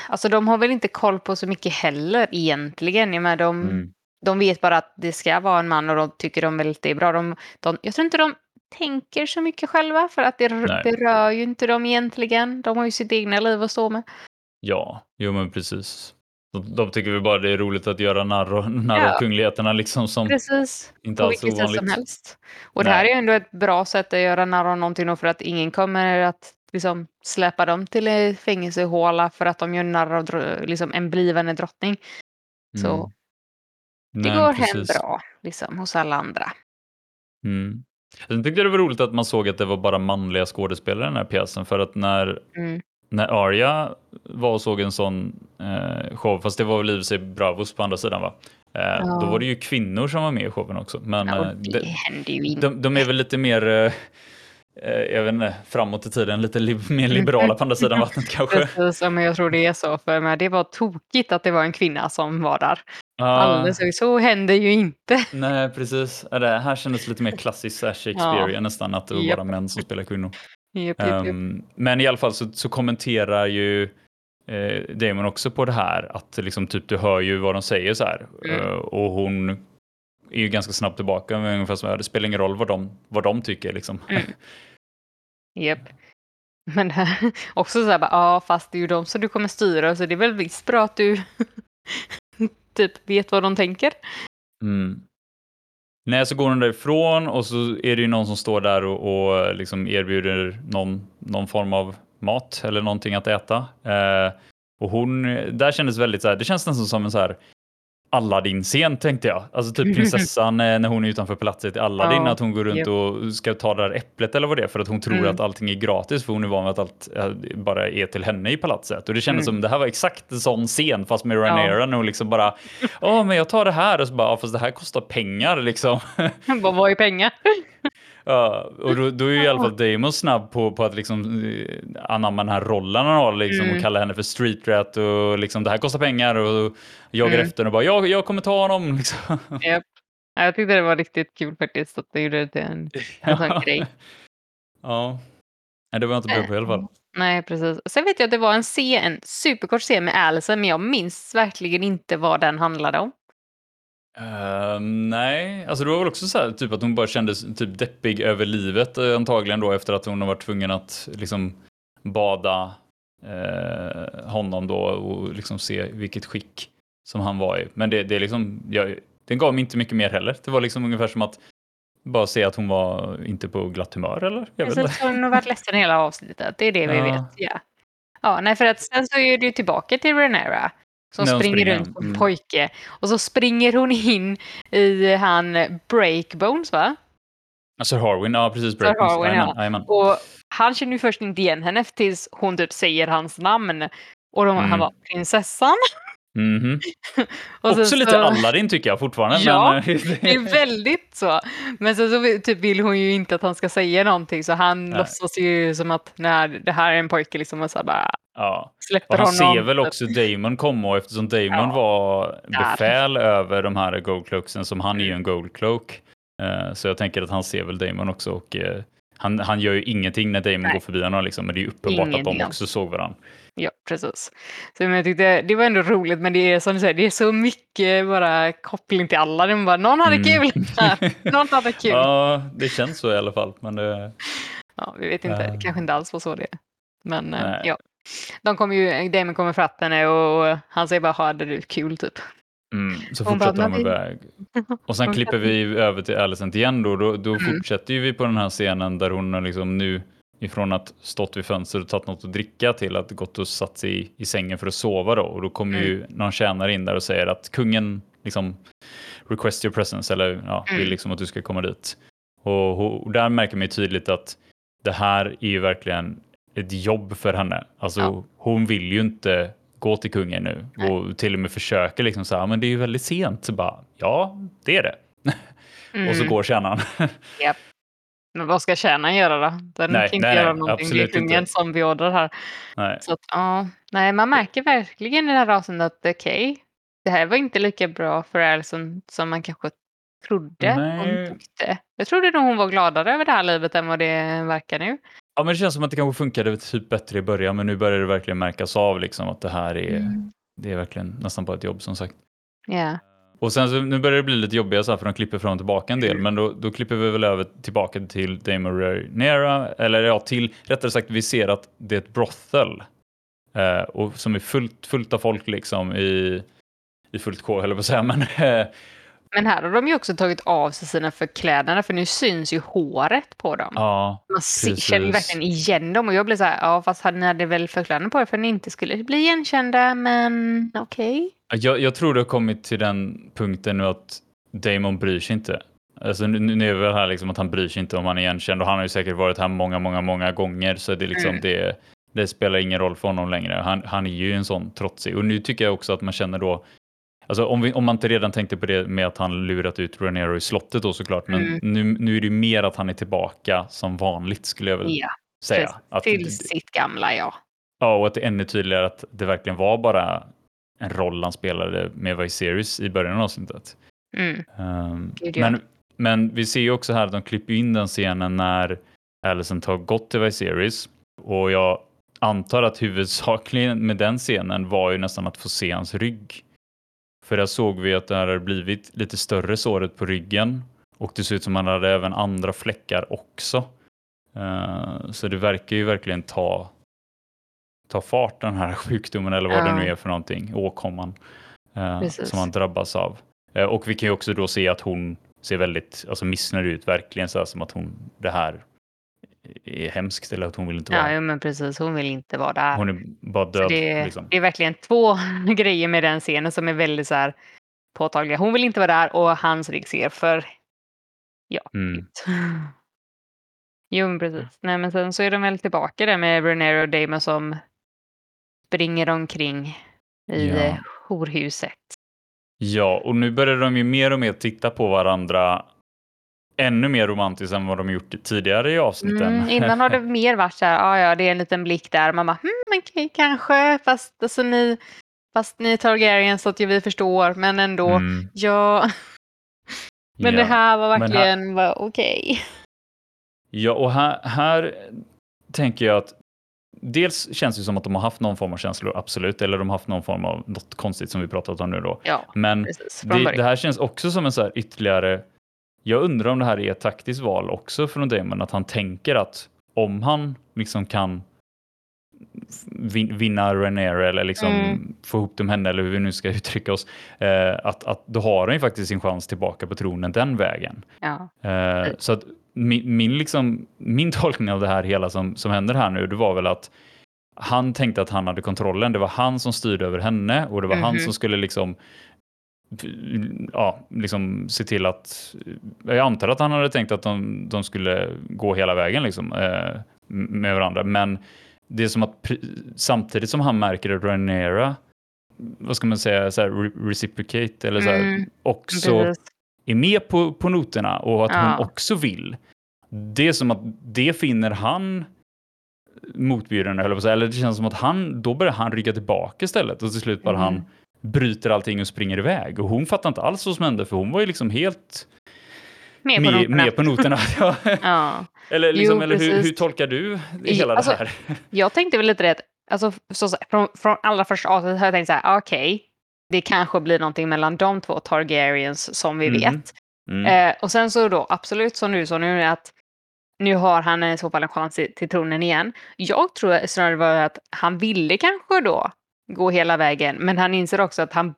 Alltså de har väl inte koll på så mycket heller egentligen. Jag menar, de, Mm. de vet bara att det ska vara en man och de tycker de väl att det är bra. De, de, jag tror inte de tänker så mycket själva för att det Nej. berör ju inte dem egentligen. De har ju sitt egna liv att stå med. Ja, jo men precis. De, de tycker väl bara det är roligt att göra narr, och- narr Ja. kungligheterna liksom som Precis. inte På alls vilket sätt som ovanligt. helst. Och det här är Nej. ju ändå ett bra sätt att göra narr av någonting då för att ingen kommer att liksom släpa dem till fängelsehåla för att de gör narr av liksom, en blivande drottning. Så Mm. det Nej, går hem precis. bra liksom, hos alla andra. Mm. Tyckte jag det var roligt att man såg att det var bara manliga skådespelare i den här pjäsen för att när, Mm. när Arya var och såg en sån eh, show, fast det var väl i och för sig Bravos på andra sidan va? Eh, Ja. Då var det ju kvinnor som var med i showen också. Men Ja, eh, det de, händer ju inte. de, de är väl lite mer eh, jag vet inte, framåt i tiden, lite li mer liberala på andra sidan vattnet kanske. Precis, ja, men jag tror det är så. För men det var tokigt att det var en kvinna som var där. Ja, Alldeles, så händer ju inte. nej, precis. Ja, Det här kändes lite mer klassiskt Shakespeare nästan, att det var Japp. bara män som spelar kvinnor. Japp, japp. Ehm, men i alla fall så, så kommenterar ju eh, Damon också på det här att liksom typ du hör ju vad de säger så här Mm. Eh, och hon är ju ganska snabbt tillbaka med ungefär som det spelar ingen roll vad de, vad de tycker liksom. Mm. Japp. Men här, också så här bara, ja fast det är ju de som du kommer styra så det är väl visst bra att du typ vet vad de tänker. Mm. Nej, så går hon därifrån och så är det ju någon som står där och, och liksom erbjuder någon, någon form av mat eller någonting att äta. Eh, och hon, där kändes väldigt så här, det känns nästan som en så här Aladdin-scen tänkte jag. Alltså typ prinsessan eh, när hon är utanför palatset i Aladdin, Ja, att hon går runt japp. och ska ta det där äpplet eller vad det är för att hon tror Mm. att allting är gratis för hon är van vid att allt eh, bara är till henne i palatset. Och det kändes Mm. som det här var exakt en sån scen fast med Rhaenyra när hon liksom bara Ja men jag tar det här och så bara ja, fast det här kostar pengar liksom. Vad var ju pengar? Ja, och då, då är ju i alla fall Damon snabb på, på att liksom eh, anamma den här rollen han har liksom, Mm. och kalla henne för street rat och liksom det här kostar pengar och jagar Mm. efter och bara jag, jag kommer ta honom. Liksom. Ja, Jag tyckte det var riktigt kul faktiskt att det gjorde det till en, en sån grej. Ja. Det var jag inte beredd på i alla fall. Nej, precis. Sen vet jag att det var en scen, en superkort scen med Alison, men jag minns verkligen inte vad den handlade om. Eh, nej, alltså det var väl också så här typ att hon bara kändes typ deppig över livet eh, antagligen då efter att hon har varit tvungen att liksom bada eh, honom då och liksom se vilket skick som han var i. Men det, det liksom, jag, den gav mig inte mycket mer heller. Det var liksom ungefär som att bara se att hon var inte på glatt humör eller? Jag vet Jag inte. hon har varit ledsen hela avsnittet, det är det vi Ja. vet. Ja. ja, nej för att sen så är ju tillbaka till Renera som springer, springer, runt en mm. pojke och så springer hon in i han Breakbones va? Alltså Harwin, ja precis. Breakdance. Harwin, ja. jajamän. Och han känner ju först inte igen henne tills hon typ säger hans namn. Och de, Mm. han var prinsessan. Och sen Också lite så- Aladdin tycker jag fortfarande. Ja, men, Det är väldigt så. Men sen så typ vill hon ju inte att han ska säga någonting så han Nej. låtsas ju som att nej, det här är en pojke liksom och så bara ja. släpper Och han honom. ser väl också Damon komma och eftersom Damon Ja. var befäl över de här Goldcloaksen som han är ju en Goldcloak. Eh, Så jag tänker att han ser väl Damon också och eh, han, han gör ju ingenting när Damon Nej. går förbi honom liksom, men det är uppenbart att Ingenting de också såg varandra. Ja, precis. Så men jag tyckte det var ändå roligt men det är som du säger, det är så mycket bara koppling till alla. De bara, någon hade Mm. kul här, någon hade kul. Ja. Ja, det känns så i alla fall. Men det, vi vet inte, det Eh. kanske inte alls var så det. Men eh, Nej. ja. De kommer ju, Damon kommer fatt henne och han säger bara, hade du kul typ. mm, så Hon fortsätter de "Men vi- iväg. Och sen klipper vi över till Alicent igen då. Då, då Mm. fortsätter ju vi på den här scenen där hon liksom nu ifrån att stått vid fönstret och tagit något att dricka till att gått och satt sig i, i sängen för att sova då. Och då kommer Mm. ju någon tjänare in där och säger att kungen liksom request your presence eller ja, Mm. vill liksom att du ska komma dit. Och, och där märker man ju tydligt att det här är ju verkligen ett jobb för henne. Alltså Ja. hon vill ju inte gå till kungen nu Nej. och till och med försöker liksom så här, men det är ju väldigt sent. Så bara, ja, det är det. Och så Mm. går tjänaren. Men vad ska tjänaren göra då? Den Nej, kan inte nej, göra någonting. Det är kungen inte. som beordrar här. Nej. Så att, ja, nej, man märker verkligen i det här avsnittet att okej, det här var inte lika bra för Alison som man kanske trodde Nej. hon tyckte. Jag trodde nog hon var gladare över det här livet än vad det verkar nu. Ja, men det känns som att det kanske funkade typ bättre i början, men nu börjar det verkligen märkas av liksom att det här är, Mm. det är verkligen nästan bara ett jobb som sagt. Ja, Och sen så, nu börjar det bli lite jobbigare så här, för de klipper fram och tillbaka en del, men då, då klipper vi väl över tillbaka till Damon Rhaenyra, eller ja, till, rättare sagt, vi ser att det är ett brothel eh, och som är fullt, fullt av folk liksom i, i fullt K, höll jag på att säga, men eh, Men här har de ju också tagit av sig sina förklädnader för nu syns ju håret på dem. ja, Man ser, känner verkligen igen dem och jag blev så här, ja fast ni hade väl förklädnader på er för att ni inte skulle bli igenkända, men okej. Jag, jag tror det har kommit till den punkten nu att Damon bryr sig inte. Alltså nu, nu är det här liksom att han bryr sig inte om han är igenkänd och han har ju säkert varit här många, många, många gånger så det, är liksom, Mm. det, det spelar ingen roll för honom längre. Han, han är ju en sån trotsig och nu tycker jag också att man känner då Alltså om, vi, om man inte redan tänkte på det med att han lurat ut Renero i slottet då såklart, men Mm. nu, nu är det ju mer att han är tillbaka som vanligt skulle jag väl Ja, säga. precis. Att, till sitt gamla ja. Ja, och att det är ännu tydligare att det verkligen var bara en roll han spelade med Vice Series i början av avsnittet. Mm. Um, men, men vi ser ju också här att de klipper in den scenen när Allison har gått till Vice Series och jag antar att huvudsakligen med den scenen var ju nästan att få se hans rygg. För där såg vi att det hade blivit lite större såret på ryggen och det ser ut som att han hade även andra fläckar också. Uh, så det verkar ju verkligen ta, ta fart den här sjukdomen eller vad Ja. det nu är för någonting, åkomman uh, som han drabbas av. Eh, Och vi kan ju också då se att hon ser väldigt alltså, missnöjd ut, verkligen så här, som att hon, det här är hemskt eller att hon vill inte vara Ja, men precis. Hon vill inte vara där. Hon är bara död. det, liksom. det är verkligen två grejer med den scenen som är väldigt så här påtagliga. Hon vill inte vara där och hans rygg ser för ja, Mm. Jo, men precis. Nej, men sen så är de väl tillbaka där med Renero och Damon som springer omkring i Ja. horhuset. Ja, och nu börjar de ju mer och mer titta på varandra ännu mer romantiskt än vad de gjort tidigare i avsnitten. Mm, innan har det mer varit så här, ja, ja, det är en liten blick där. Man bara, hmm, okej, kanske, fast alltså ni, fast ni är Targaryens så att vi förstår, men ändå, Mm, ja. Men ja. det här var här- verkligen, var okej. Ja, och här, här tänker jag att dels känns det som att de har haft någon form av känslor, absolut, eller de har haft någon form av något konstigt som vi pratat om nu då. Ja, Men precis. Det, det här känns också som en så här ytterligare, jag undrar om det här är ett taktiskt val också från Damon, att han tänker att om han liksom kan vin- vinna Rhaenyra eller liksom Mm. få ihop dem henne eller hur vi nu ska uttrycka oss, eh, att, att då har han ju faktiskt sin chans tillbaka på tronen den vägen. Ja. Eh, så att min, min, liksom, min tolkning av det här hela som, som händer här nu, det var väl att han tänkte att han hade kontrollen. Det var han som styrde över henne och det var han Mhm. som skulle liksom ja, liksom se till att jag antar att han hade tänkt att de, de skulle gå hela vägen liksom, eh, med varandra. Men det är som att samtidigt som han märker att Rhaenyra, vad ska man säga, så re- reciprocate eller så här, Mm, också Precis. är med på, på noterna och att Ja. hon också vill. Det är som att det finner han motbjudande, eller, eller det känns som att han, då börjar han rygga tillbaka istället och till slut bara Mm. han bryter allting och springer iväg. Och hon fattar inte alls vad som hände för hon var ju liksom helt Med på med, noterna. med på noterna. Ja. Eller liksom, Jo, eller hur, hur tolkar du hela alltså- det här? Jag tänkte väl lite rätt, alltså så, så, från, från allra första avsnittet har jag tänkt så här, okej, det kanske blir någonting mellan de två Targaryens som vi Mm. vet. Mm. Eh, och sen så då, absolut som du sa nu, att nu har han i så fall en chans till, till tronen igen. Jag tror snarare var att han ville kanske då gå hela vägen, men han inser också att han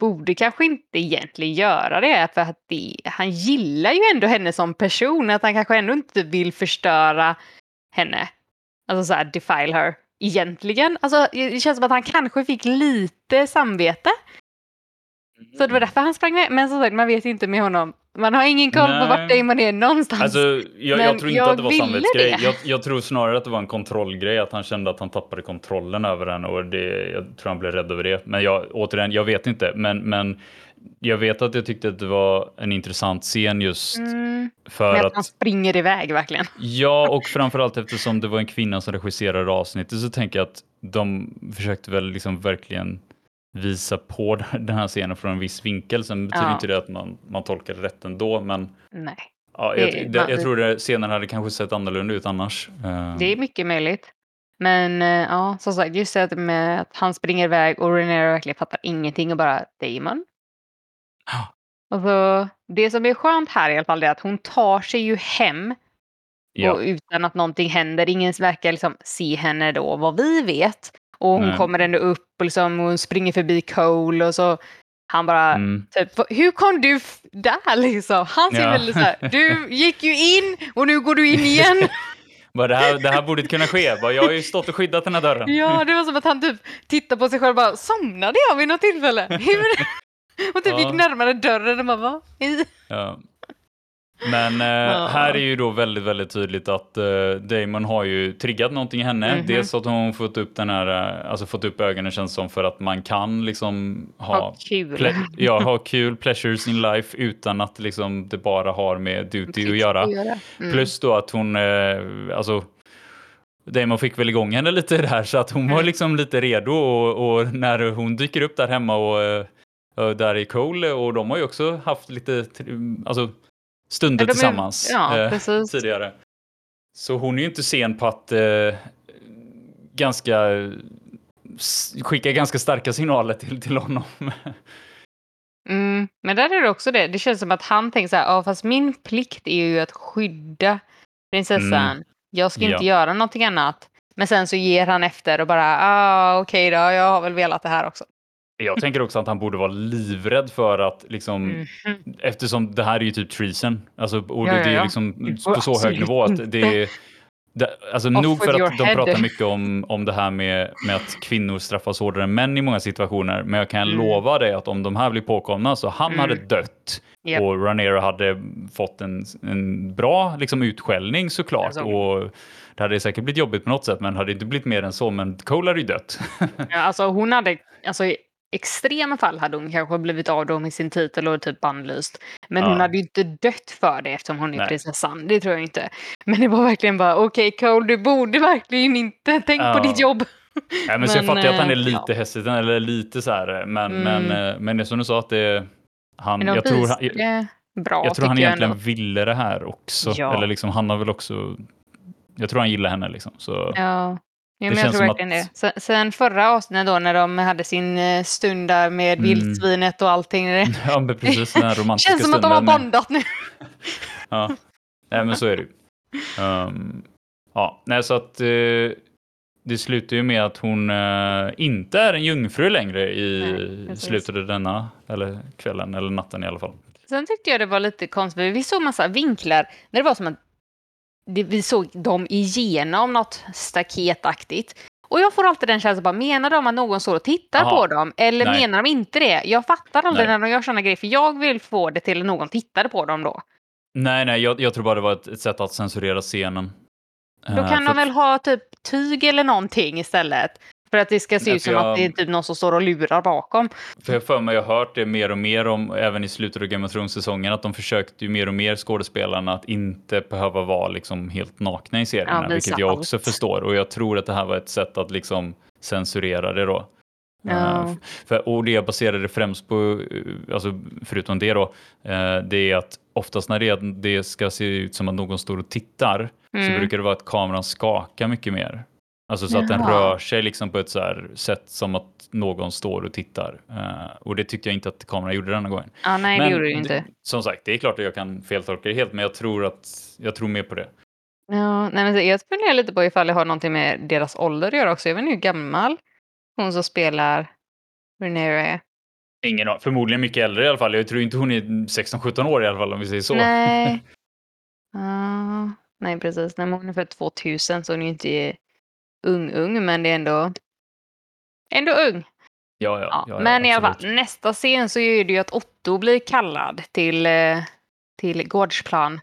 borde kanske inte egentligen göra det, för att det, han gillar ju ändå henne som person, att han kanske ändå inte vill förstöra henne. Alltså så här, defile her. Egentligen. Alltså, det känns som att han kanske fick lite samvete. Så det var därför han sprang med. Men som sagt, man vet inte med honom. Man har ingen koll på Nej. vart Damon är någonstans. Alltså, jag, jag tror inte jag att det var samvetsgrej. Jag, jag tror snarare att det var en kontrollgrej, att han kände att han tappade kontrollen över den och det, jag tror han blev rädd över det. Men jag, återigen, jag vet inte. Men, men jag vet att jag tyckte att det var en intressant scen just mm, för med att att... han springer iväg verkligen. Ja, och framförallt eftersom det var en kvinna som regisserade avsnittet så tänker jag att de försökte väl liksom verkligen visa på den här scenen från en viss vinkel. Sen betyder Ja. inte det att man, man tolkar det rätt ändå, men Nej, ja, Det- jag, det, man- jag tror det scenen hade kanske sett annorlunda ut annars. Eh, det är mycket möjligt. Men eh, ja, som sagt, just det med att han springer iväg och Renero verkligen fattar ingenting och bara Damon. Ja. Och så, det som är skönt här i alla fall är att hon tar sig ju hem ja. och utan att någonting händer. Ingen verkar liksom se henne då, vad vi vet. Och hon Nej. kommer ändå upp och, liksom, och hon springer förbi Cole och så han bara Mm. typ, "Va- hur kom du där liksom? Han ser Ja. väldigt så här, du gick ju in och nu går du in igen. Bara, det, här, det här borde kunna ske. Bara, jag har ju stått och skyddat den här dörren. ja, det var som att han typ tittade på sig själv och bara, somnade jag vid något tillfälle? Hur? och typ Ja. gick närmare dörren och bara, va? Ja. Men eh, här är ju då väldigt, väldigt tydligt att eh, Damon har ju triggat någonting i henne. Mhm. Dels att hon fått upp den här, eh, alltså fått upp ögonen känns som för att man kan liksom ha, Ha kul. ple- ja, ha kul, pleasures in life utan att liksom det bara har med duty att göra. Mm. Plus då att hon, eh, alltså Damon fick väl igång henne lite där så att hon var Mm. liksom lite redo och, och när hon dyker upp där hemma och eh, där i Cole och de har ju också haft lite alltså, stunder tillsammans ja, eh, tidigare. Så hon är ju inte sen på att eh, ganska skicka ganska starka signaler till, till honom. Mm, men där är det också det. Det känns som att han tänker så här, ja fast min plikt är ju att skydda prinsessan. Jag ska inte Ja. göra någonting annat. Men sen så ger han efter och bara, ah okej då, jag har väl velat det här också. Jag tänker också att han borde vara livrädd för att liksom Mhm. eftersom det här är ju typ treason. Alltså, och Ja, det, ja, det är ja. liksom på så hög nivå att det är det, alltså Off nog för att de head. pratar mycket om, om det här med, med att kvinnor straffas hårdare än män i många situationer. Men jag kan Mm. lova dig att om de här blir påkomna så han Mm. hade dött. Japp. Och Ranero hade fått en, en bra liksom, utskällning såklart. Alltså. Och det hade säkert blivit jobbigt på något sätt, men hade inte blivit mer än så. Men Cole hade ju dött. Ja, alltså hon hade, alltså extrema fall hade hon kanske blivit av då med sin titel och typ bannlyst. Men Ja. hon hade ju inte dött för det eftersom hon är Nej. prinsessan. Det tror jag inte. Men det var verkligen bara okej Cole, du borde verkligen inte. Tänk på Ja. ditt jobb. Nej, men så jag Men, fattar ju att han är eh, lite ja. hesitant, eller lite så här. Men, Mm. men, eh, men det är som du sa att det han, Men de jag tror, han, jag, bra jag tror han egentligen ändå. ville det här också. Ja. Eller liksom, han har väl också, jag tror han gillar henne liksom. Så, Ja. Ja, men jag tror verkligen att- det. Sen, sen förra avsnittet då när de hade sin eh, stund där med Mm. vildsvinet och allting. Ja, men precis den här romantiska känns som att de har bondat nu. Ja, nej, men så är det ju. Ehm, ja, nej, så att eh, det slutar ju med att hon eh, inte är en jungfru längre i Nej, slutet av denna, eller kvällen, eller natten i alla fall. Sen tyckte jag det var lite konstigt, vi såg massa vinklar när det var som att vi såg dem igenom något staketaktigt. Och jag får alltid den känslan, bara, menar de att någon står och tittar Aha. på dem? Eller Nej. menar de inte det? Jag fattar aldrig Nej. när de gör sådana grejer, för jag vill få det till att någon tittade på dem då. Nej, nej, jag, jag tror bara det var ett, ett sätt att censurera scenen. Då Eh, kan för- de väl ha typ tyg eller någonting istället. För att det ska se ut som jag- att det är typ någon som står och lurar bakom. För jag för mig, jag har hört det mer och mer om, även i slutet av Game of Thrones-säsongen, att de försökte ju mer och mer skådespelarna att inte behöva vara liksom helt nakna i serierna, Ja, vilket jag också allt. förstår. Och jag tror att det här var ett sätt att liksom censurera det då. Ja. Eh, för, och det jag baserade det främst på, eh, alltså förutom det då, eh, det är att oftast när det, det ska se ut som att någon står och tittar så Mm. brukar det vara att kameran skakar mycket mer. Alltså så att den Jaha. rör sig liksom på ett så här sätt som att någon står och tittar. Eh, och det tyckte jag inte att kameran gjorde denna gången. Ja, nej, det Men gjorde det inte. Som sagt, det är klart att jag kan feltolka det helt, men jag tror att jag tror mer på det. Ja, nej, men jag funderar lite på ifall det har någonting med deras ålder att göra också. Jag vet inte hur gammal hon som spelar Rhaenyra är. Ingen aning. Förmodligen mycket äldre i alla fall. Jag tror inte hon är 16-17 år i alla fall om vi säger så. Nej. Ja, nej, precis. Nej, men hon är född 2000 så hon är ju inte ung, ung, men det är ändå, ändå ung. Ja, ja, Ja, ja, men i alla fall, nästa scen så är det ju att Otto blir kallad till, eh, till gårdsplan.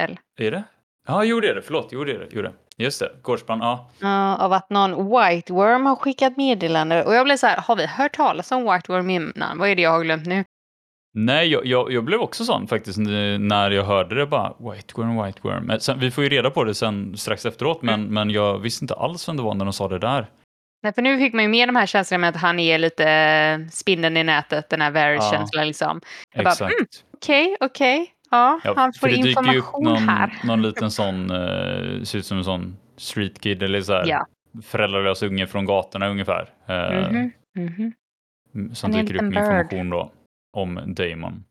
Eller, Är det? Ja, jo det är det. Förlåt, jo det är det. Jo, det. Just det, gårdsplan. Ja. Ja, av att någon White Worm har skickat meddelande. Och jag blev så här, har vi hört talas om White Worm innan? Vad är det jag har glömt nu? Nej, jag, jag, jag blev också sån faktiskt när jag hörde det bara White Worm, White Worm. Sen, vi får ju reda på det sen strax efteråt, men, Mm. men jag visste inte alls vem det var när de sa det där. Nej, för nu fick man ju med de här känslorna med att han är lite eh, spindeln i nätet, den här Varys-känslan liksom. Jag bara, Exakt. mm, Okej, okej. Ja, Ja, han får för det dyker ju upp information någon, här. någon liten sån, uh, ser ut som en sån street kid eller så här, Ja. föräldralös unge från gatorna ungefär. eh, Mhm, mhm. Som Han är en dyker upp med bird. information då om Damon.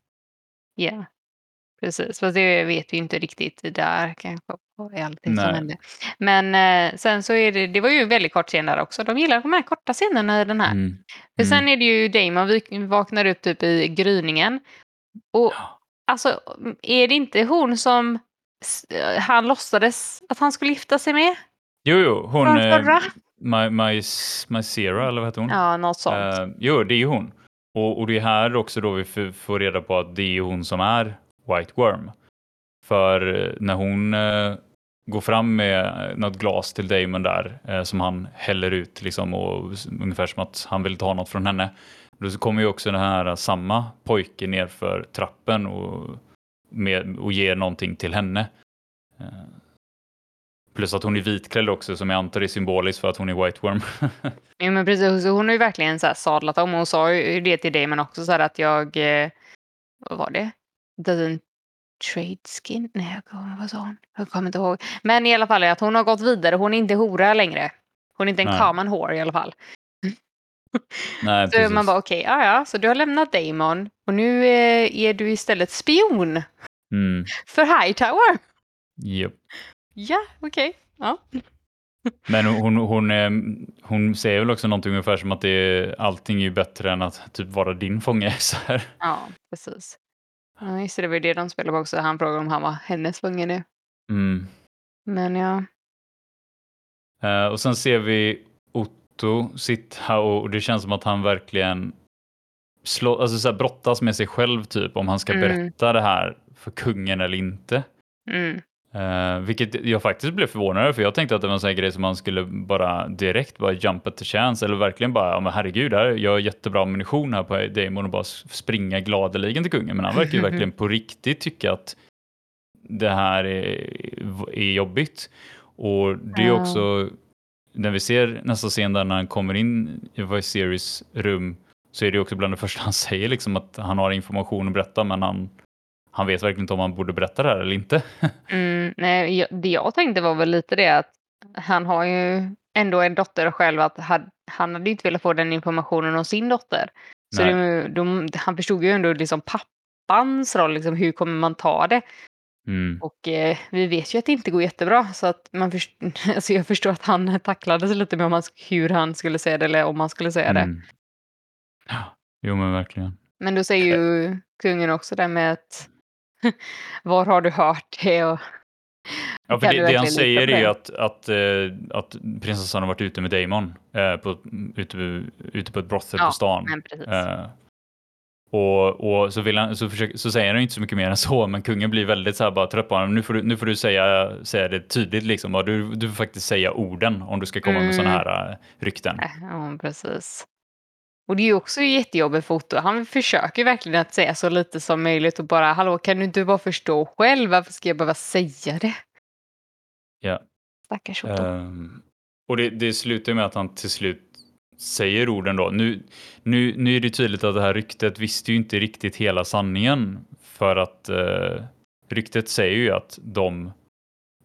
Ja, precis. Fast det vet vi inte riktigt där kanske. allting som hände. Men eh, sen så är det, det var ju en väldigt kort scen där också. De gillar de här korta scenerna i den här. Mm. För Mm. sen är det ju Damon vi- vaknar upp typ i gryningen. Och alltså, är det inte hon som eh, han låtsades att han skulle gifta sig med? Jo, jo, hon... Från eh? My, my, my Sierra, eller vad heter hon? Ja, något sånt. Eh, jo, det är ju hon. Och, och det är här också då vi får reda på att det är hon som är White Worm. För eh, när hon eh, går fram med eh, något glas till Damon där eh, som han häller ut liksom och ungefär som att han vill ta något från henne. Då så kommer ju också den här eh, samma pojke ner för trappen och, med, och ger någonting till henne. Eh, Plus att hon är vitklädd också som jag antar är symboliskt för att hon är White Worm. Ja, men precis. Hon har ju verkligen så här sadlat om. Hon sa ju det till Damon också, så här att jag... Eh, vad var det? Doesn't trade skin? Nej, jag kommer, vad sa hon? Jag kommer inte ihåg. Men i alla fall att hon har gått vidare. Hon är inte hora längre. Hon är inte en Nej. common whore i alla fall. Nej, Så precis. man bara okej, ja ja, så du har lämnat Damon och nu eh, är du istället spion Mm, för Hightower. japp. Ja, okej. Ja. Men hon, hon, eh, hon säger väl också någonting ungefär som att det är, allting är ju bättre än att typ vara din fånge. Så här. Ja, precis. Ja, just det, det var ju det de spelade på också. Han frågade om han var hennes fånge nu. Mm. Men ja. Eh, och sen ser vi Otto sitta och, och det känns som att han verkligen slå, alltså så här, brottas med sig själv typ om han ska Mm. berätta det här för kungen eller inte. Mm. Eh, vilket jag faktiskt blev förvånad över för jag tänkte att det var en sån här grej som man skulle bara direkt bara jump at the chance eller verkligen bara, ja men herregud, här, jag har jättebra ammunition här på Damon och bara springa gladeligen till kungen. Men han verkar ju verkligen på riktigt tycka att det här är, är jobbigt. Och det är också, när vi ser nästa scen där när han kommer in i Viserys rum så är det också bland det första han säger liksom att han har information att berätta men han, han vet verkligen inte om han borde berätta det här eller inte. Mm, nej, jag, det jag tänkte var väl lite det att han har ju ändå en dotter själv att han hade inte velat få den informationen om sin dotter. Så det, de, han förstod ju ändå liksom pappans roll, liksom, hur kommer man ta det? Mm. Och eh, vi vet ju att det inte går jättebra så att man först, alltså jag förstår att han tacklades lite med om han, hur han skulle säga det eller om han skulle säga det. Mm. Ja, Jo men verkligen. Men då säger ju kungen också det med att var har du hört det? Och, Ja, för det, det han säger är att, att, eh, att prinsessan har varit ute med Damon eh, på, ute, ute på ett brothel Ja, på stan. Eh, och, och så, vill han, så, försöker, så säger han inte så mycket mer än så, men kungen blir väldigt så här bara trött på honom. Nu får du, nu får du säga, säga det tydligt liksom. Du, du får faktiskt säga orden om du ska komma med Mm. sådana här eh, rykten. Ja, precis. Och det är ju också jättejobbigt för Otto. Han försöker verkligen att säga så lite som möjligt och bara hallå kan du inte bara förstå själv? Varför ska jag behöva säga det? Ja. Stackars Otto. Ehm, och det, det slutar med att han till slut säger orden då. Nu, nu, nu är det tydligt att det här ryktet visste ju inte riktigt hela sanningen. För att eh, ryktet säger ju att de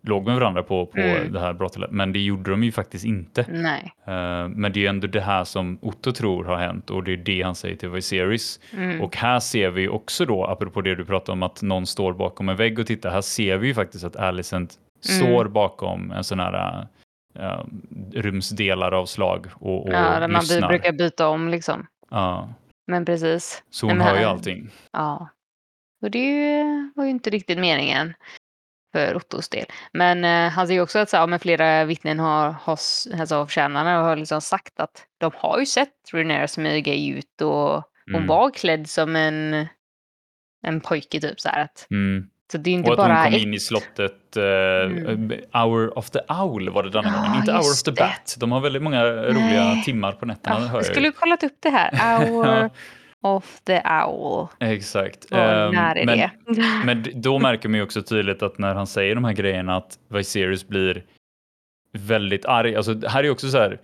låg med varandra på, på Mm. det här brottet. Men det gjorde de ju faktiskt inte. Nej. Eh, men det är ju ändå det här som Otto tror har hänt och det är det han säger till Viserys. Mm. Och här ser vi också då, apropå det du pratade om att någon står bakom en vägg och tittar, här ser vi ju faktiskt att Alicent Mm. står bakom en sån här äh, rumsdelar av slag och, och ja, där man lyssnar. brukar byta om liksom. Ja, Men precis. så hon hör ju allting. Ja. Och det var ju inte riktigt meningen för Ottos del. Men eh, han säger också att så, här, men flera vittnen har, har alltså, avtjänarna har liksom sagt att de har ju sett Rhaenyra smyga ut och hon Mm. var klädd som en, en pojke typ så här. Att, Mm. så det är inte Och att bara hon kom ett... in i slottet, eh, Mm. Hour of the Owl var det denna gången, inte Hour of the det. Bat. De har väldigt många roliga Nej. timmar på nätterna. Hör jag skulle kollat upp det här. Hour of the Owl. Exakt. Ehm, när är men, det? Men då märker man ju också tydligt att när han säger de här grejerna att Viserys blir väldigt arg. Alltså här är också så här.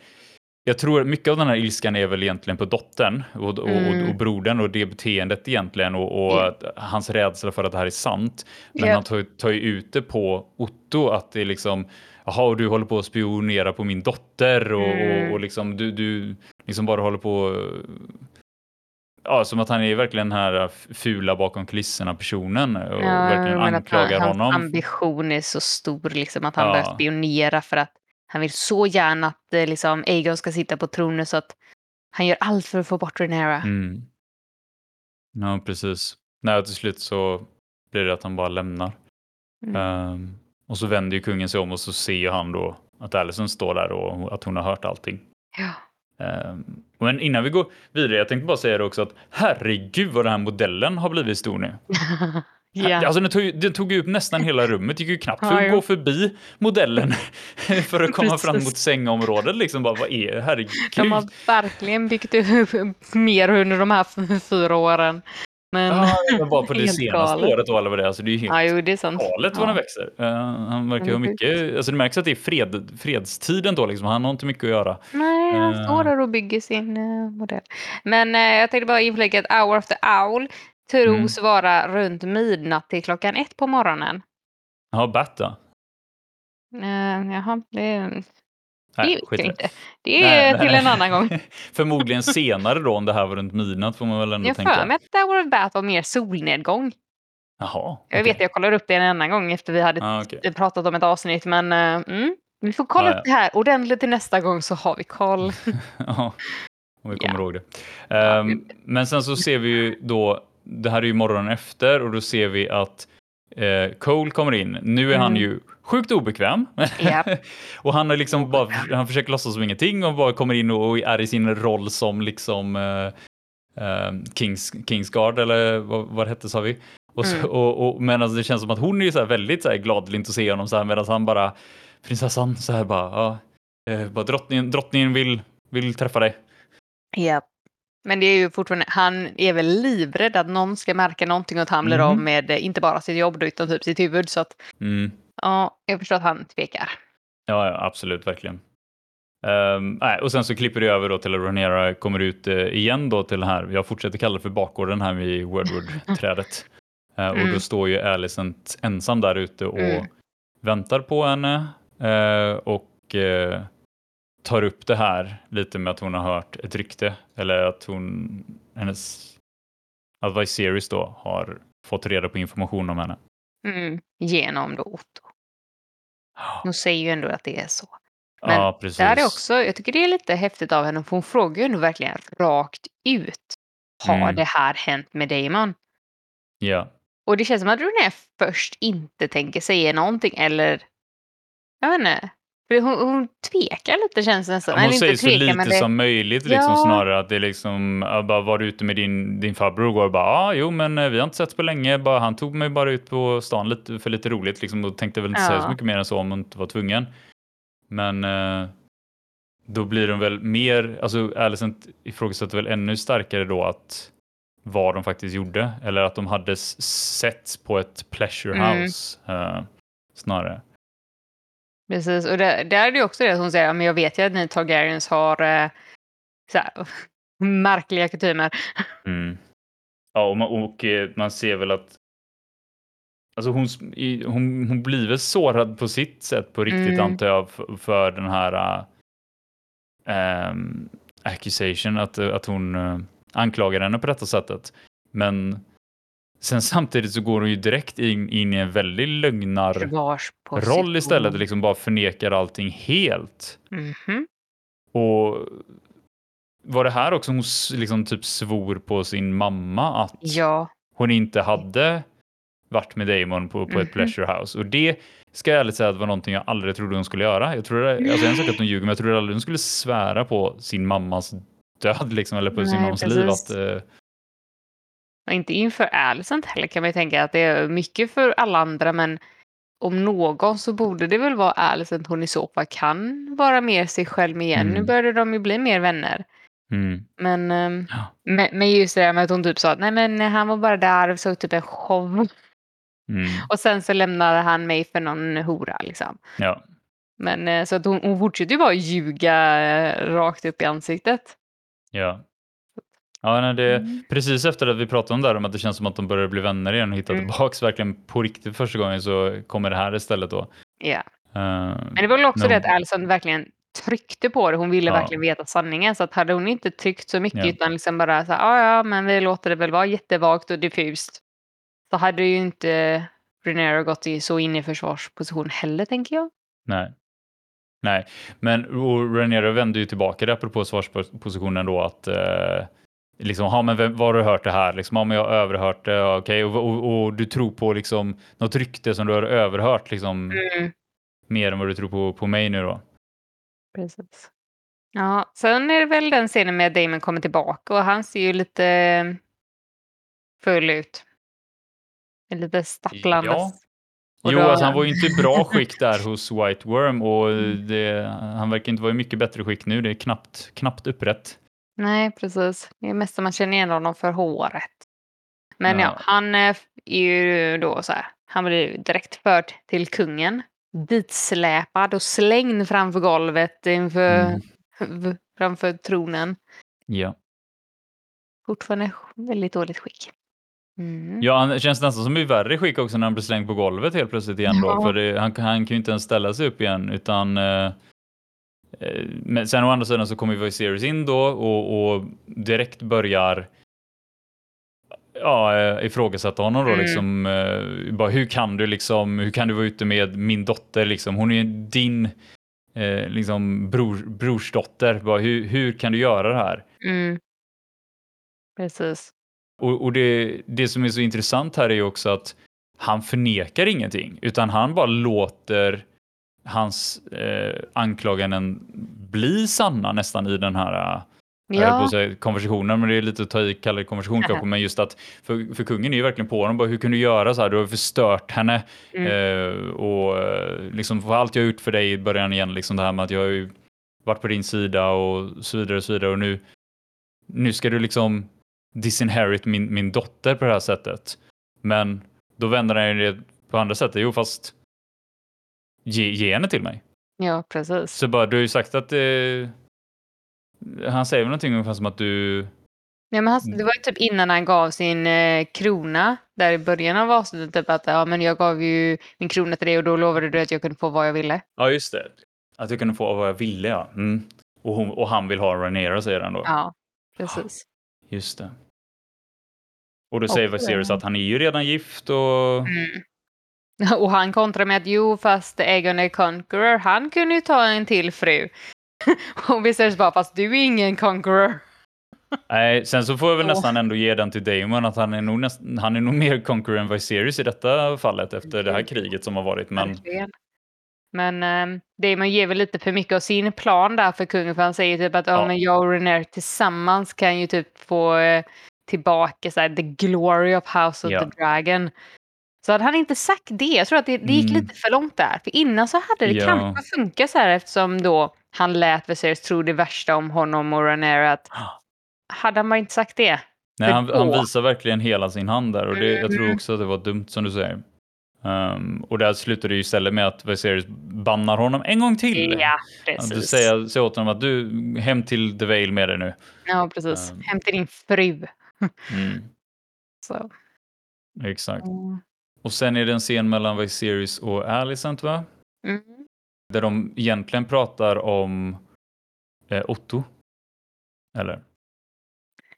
Jag tror mycket av den här ilskan är väl egentligen på dottern och, och, Mm. och, och brodern och det beteendet egentligen och, och att hans rädsla för att det här är sant. Men Ja. han tar, tar ju ut det på Otto att det är liksom Jaha, och du håller på att spionera på min dotter och, Mm. och, och liksom du, du liksom bara håller på Ja, som att han är verkligen den här fula bakom kulisserna personen och verkligen men att anklagar han, honom. Hans ambition är så stor, liksom, att han Ja. börjar spionera för att han vill så gärna att eh, liksom, Aegon ska sitta på tronen så att han gör allt för att få bort Rhaenyra. Mm. Ja, precis. Nej, till slut så blir det att han bara lämnar. Mm. Ehm, och så vänder ju kungen sig om och så ser ju han då att Alison står där och att hon har hört allting. Ja. Ehm, men innan vi går vidare, jag tänkte bara säga det också att herregud vad den här modellen har blivit stor nu. ja. Alltså den tog, den tog upp nästan hela rummet, gick ju knappt för att gå förbi modellen för att komma fram mot sängområdet. Liksom bara, vad är det? Herregud. De har verkligen byggt upp mer under de här fyra åren. Men Ja, men bara på det senaste galet. året och alla vad det är. Alltså det är ju helt ja, jo, det är sant. galet vad ja. den växer. Eh, han verkar ha är mycket, alltså det märks att det är fred, fredstiden då liksom. Han har inte mycket att göra. Nej, han Eh. står där och bygger sin eh, modell. Men jag tänkte bara inflika att Hour of the Owl tros Mm. vara runt midnatt till klockan ett på morgonen. Jaha, Bat då? Uh, jaha, det, det Nej, vet jag det. inte. Det är nej, till nej. en annan gång. Förmodligen senare då om det här var runt midnatt får man väl ändå Jag tänka. för mig att Hour of Bath var mer solnedgång. Jaha. Jag vet, jag kollar upp det en annan gång efter vi hade Ah, t- pratat om ett avsnitt, men eh, mm, Vi får kolla Ja, upp det här ordentligt till nästa gång så har vi koll. Ja, om vi kommer Ja. ihåg det. Ehm, men sen så ser vi ju då, det här är ju morgonen efter och då ser vi att eh, Cole kommer in. Nu är han Mm. ju sjukt obekväm. Japp. och han är liksom bara, han försöker låtsas som ingenting och bara kommer in och är i sin roll som liksom eh, eh, Kings, Kingsguard eller vad, vad hette sa vi. Och, så, Mm. och, och medan det känns som att hon är så väldigt så här gladlynt att se honom så här medan han bara prinsessan så här bara, ja, eh, bara drottningen, drottningen vill, vill träffa dig. Japp. Men det är ju fortfarande, han är väl livrädd att någon ska märka någonting och att han blir Mhm. av med eh, inte bara sitt jobb då, utan typ sitt huvud. Så att Mm. ja, jag förstår att han tvekar. Ja, ja, absolut, verkligen. Ehm, nej, och sen så klipper det över då till att Rhaenyra kommer ut eh, igen då till den här, jag fortsätter kalla det för bakgården här vid Wordwood-trädet. Eh, Och Mm. då står ju Alicent ensam där ute och Mm. väntar på henne eh, och tar upp det här lite med att hon har hört ett rykte eller att hon, hennes, att Viserys då har fått reda på information om henne. Mm. Genom då Otto. Hon säger ju ändå att det är så. Men ja, precis. Där är också, jag tycker det är lite häftigt av henne, för hon frågar ju ändå verkligen rakt ut. Har Mm. det här hänt med Damon? Ja. Och det känns som att René först inte tänker säga någonting eller... Jag vet inte. Hon, hon tvekar lite känns det nästan. Ja, hon Eller säger inte så tvekar, lite det... som möjligt liksom Ja. snarare att det är liksom, bara var du ute med din, din farbror och bara, ja ah, jo men eh, vi har inte sett på länge, bara, han tog mig bara ut på stan lite, för lite roligt liksom och tänkte väl inte säga Ja. så mycket mer än så om hon inte var tvungen. Men eh, då blir de väl mer, alltså Alicent ifrågasätter väl ännu starkare då att vad de faktiskt gjorde eller att de hade s- setts på ett pleasure Mm. house eh, snarare. Precis, och där, där är det ju också det som säger, men jag vet ju att ni Targaryens har eh, så här, märkliga kutymer. Mm. Ja, och man, och eh, man ser väl att Alltså hon, hon, hon blir väl sårad på sitt sätt på riktigt Mm. antar jag för, för den här äh, accusation att, att hon äh, anklagar henne på detta sättet. Men sen samtidigt så går hon ju direkt in, in i en väldigt lögnar roll istället och liksom bara förnekar allting helt. Mhm. Och var det här också hon liksom typ svor på sin mamma att Ja, hon inte hade varit med Damon på, på Mhm. ett pleasure house. Och det ska jag ärligt säga att var någonting jag aldrig trodde hon skulle göra. Jag tror alltså en sak att hon ljuger, men jag trodde aldrig hon skulle svära på sin mammas död liksom, eller på sin Nej, mammas precis. liv. Att, eh, och inte inför Alicent heller kan man ju tänka att det är mycket för alla andra, men om någon så borde det väl vara Alicent hon i så fall kan vara mer sig själv igen. Nu Mm. började de ju bli mer vänner. mm, Men, ehm, Ja. men, men just det där med att hon typ sa att nej men han var bara där och såg typ en show. mm, Och sen så lämnade han mig för någon hora liksom. ja. Men eh, så att hon, hon fortsätter ju bara ljuga eh, rakt upp i ansiktet. Ja. Ja, nej, det, Mm. Precis efter att vi pratade om det här, om att det känns som att de börjar bli vänner igen och hitta Mm. tillbaks verkligen på riktigt första gången så kommer det här istället då. Ja. Eh, Men det var väl också No. det att Alison verkligen tryckte på det. Hon ville Ja. verkligen veta sanningen. Så att hade hon inte tryckt så mycket Ja. utan liksom bara så här, "Ah, ja men vi låter det väl vara jättevagt och diffust. Så hade ju inte Renero gått i, så in i försvarsposition heller tänker jag. Nej. Nej, men Rhaenyra vände ju tillbaka det apropå svarspositionen då att eh, liksom, ja men var har du hört det här? Liksom, ja men jag har överhört det, okej, och, och, och du tror på liksom något rykte som du har överhört liksom Mm. mer än vad du tror på, på mig nu då. Precis. Ja, sen är det väl den scenen med Damon kommer tillbaka och han ser ju lite eh, full ut. Lite stapplandes. Ja. Och Jo, då- alltså, han var ju inte i bra skick där hos White Worm och det, han verkar inte vara i mycket bättre skick nu. Det är knappt, knappt upprätt. Nej, precis. Det är mest att man känner igen honom för håret. Men ja, Ja. han eh, är ju då så här. Han blir ju direkt förd till kungen. Ditsläpad och slängd framför golvet inför, Mm. framför tronen. Ja. Fortfarande väldigt dåligt skick. Mm. Ja, han känns nästan som i värre skick också när han blir slängd på golvet helt plötsligt igen då. Ja. För det, han, han kan ju inte ens ställa sig upp igen utan eh, eh, men sen å andra sidan så kommer Viserys in då och, och direkt börjar ja, eh, ifrågasätta honom då Mm. liksom. Eh, bara, hur kan du liksom, hur kan du vara ute med min dotter liksom? Hon är din eh, liksom bror, brorsdotter. Bara, hur, hur kan du göra det här? Mm. Precis. Och, och det, det som är så intressant här är ju också att han förnekar ingenting, utan han bara låter hans eh, anklaganden bli sanna nästan i den här eh, höll på Ja, att säga konversationen, men det är lite att ta i kalla konversation kanske, men just att för, för kungen är ju verkligen på honom, bara hur kan du göra så här? Du har förstört henne Mm. eh, och eh, liksom för allt jag gjort för dig i början igen, liksom det här med att jag har ju varit på din sida och så vidare och så vidare och nu, nu ska du liksom disinherit min, min dotter på det här sättet. Men då vänder han ju det på andra sättet, jo fast ge, ge henne till mig. ja, precis. Så bara, du har ju sagt att eh, han säger väl någonting ungefär som att du Ja, men han, det var ju typ innan han gav sin eh, krona, där i början av avsnittet, typ att ja, men jag gav ju min krona till dig och då lovade du att jag kunde få vad jag ville. Ja, just det. Att jag kunde få vad jag ville, ja. Mm. Och, hon, och han vill ha Rhaenyra, säger han då. Ja, precis. Just det. Och då säger Viserys eh, att han är ju redan gift och... Mm. Och han kontrar med att jo, fast Aegon är conqueror, han kunde ju ta en till fru. och Viserys bara, fast du är ingen conqueror. Nej, sen så får jag väl Åh. nästan ändå ge den till Damon att han är nog, näst, han är nog mer conqueror än Viserys i detta fallet efter det här kriget som har varit. Men. Men um, Damon ger väl lite för mycket av sin plan där för kungen, för han säger typ att ja. Ja. men jag och Renair tillsammans kan ju typ få eh, tillbaka så här, the glory of House of Ja. the Dragon. Så hade han inte sagt det, jag tror att det, det gick Mm. lite för långt där. För innan så hade det Ja. kanske funkat så här eftersom då han lät Viserys tro det värsta om honom och Renair att hade han bara inte sagt det. nej, han, han visar verkligen hela sin hand där och det, jag tror Mm. också att det var dumt som du säger. Um, och där slutar det ju istället med att Viserys bannar honom en gång till. Ja, precis. Du säger, säger åt honom att du, hem till The Vale med dig nu. Ja, precis. Ehm. Hem till din fru. Mm, Så. exakt. Mm. Och sen är det en scen mellan Viserys och Alicent va? Mm. Där de egentligen pratar om eh, Otto. Eller?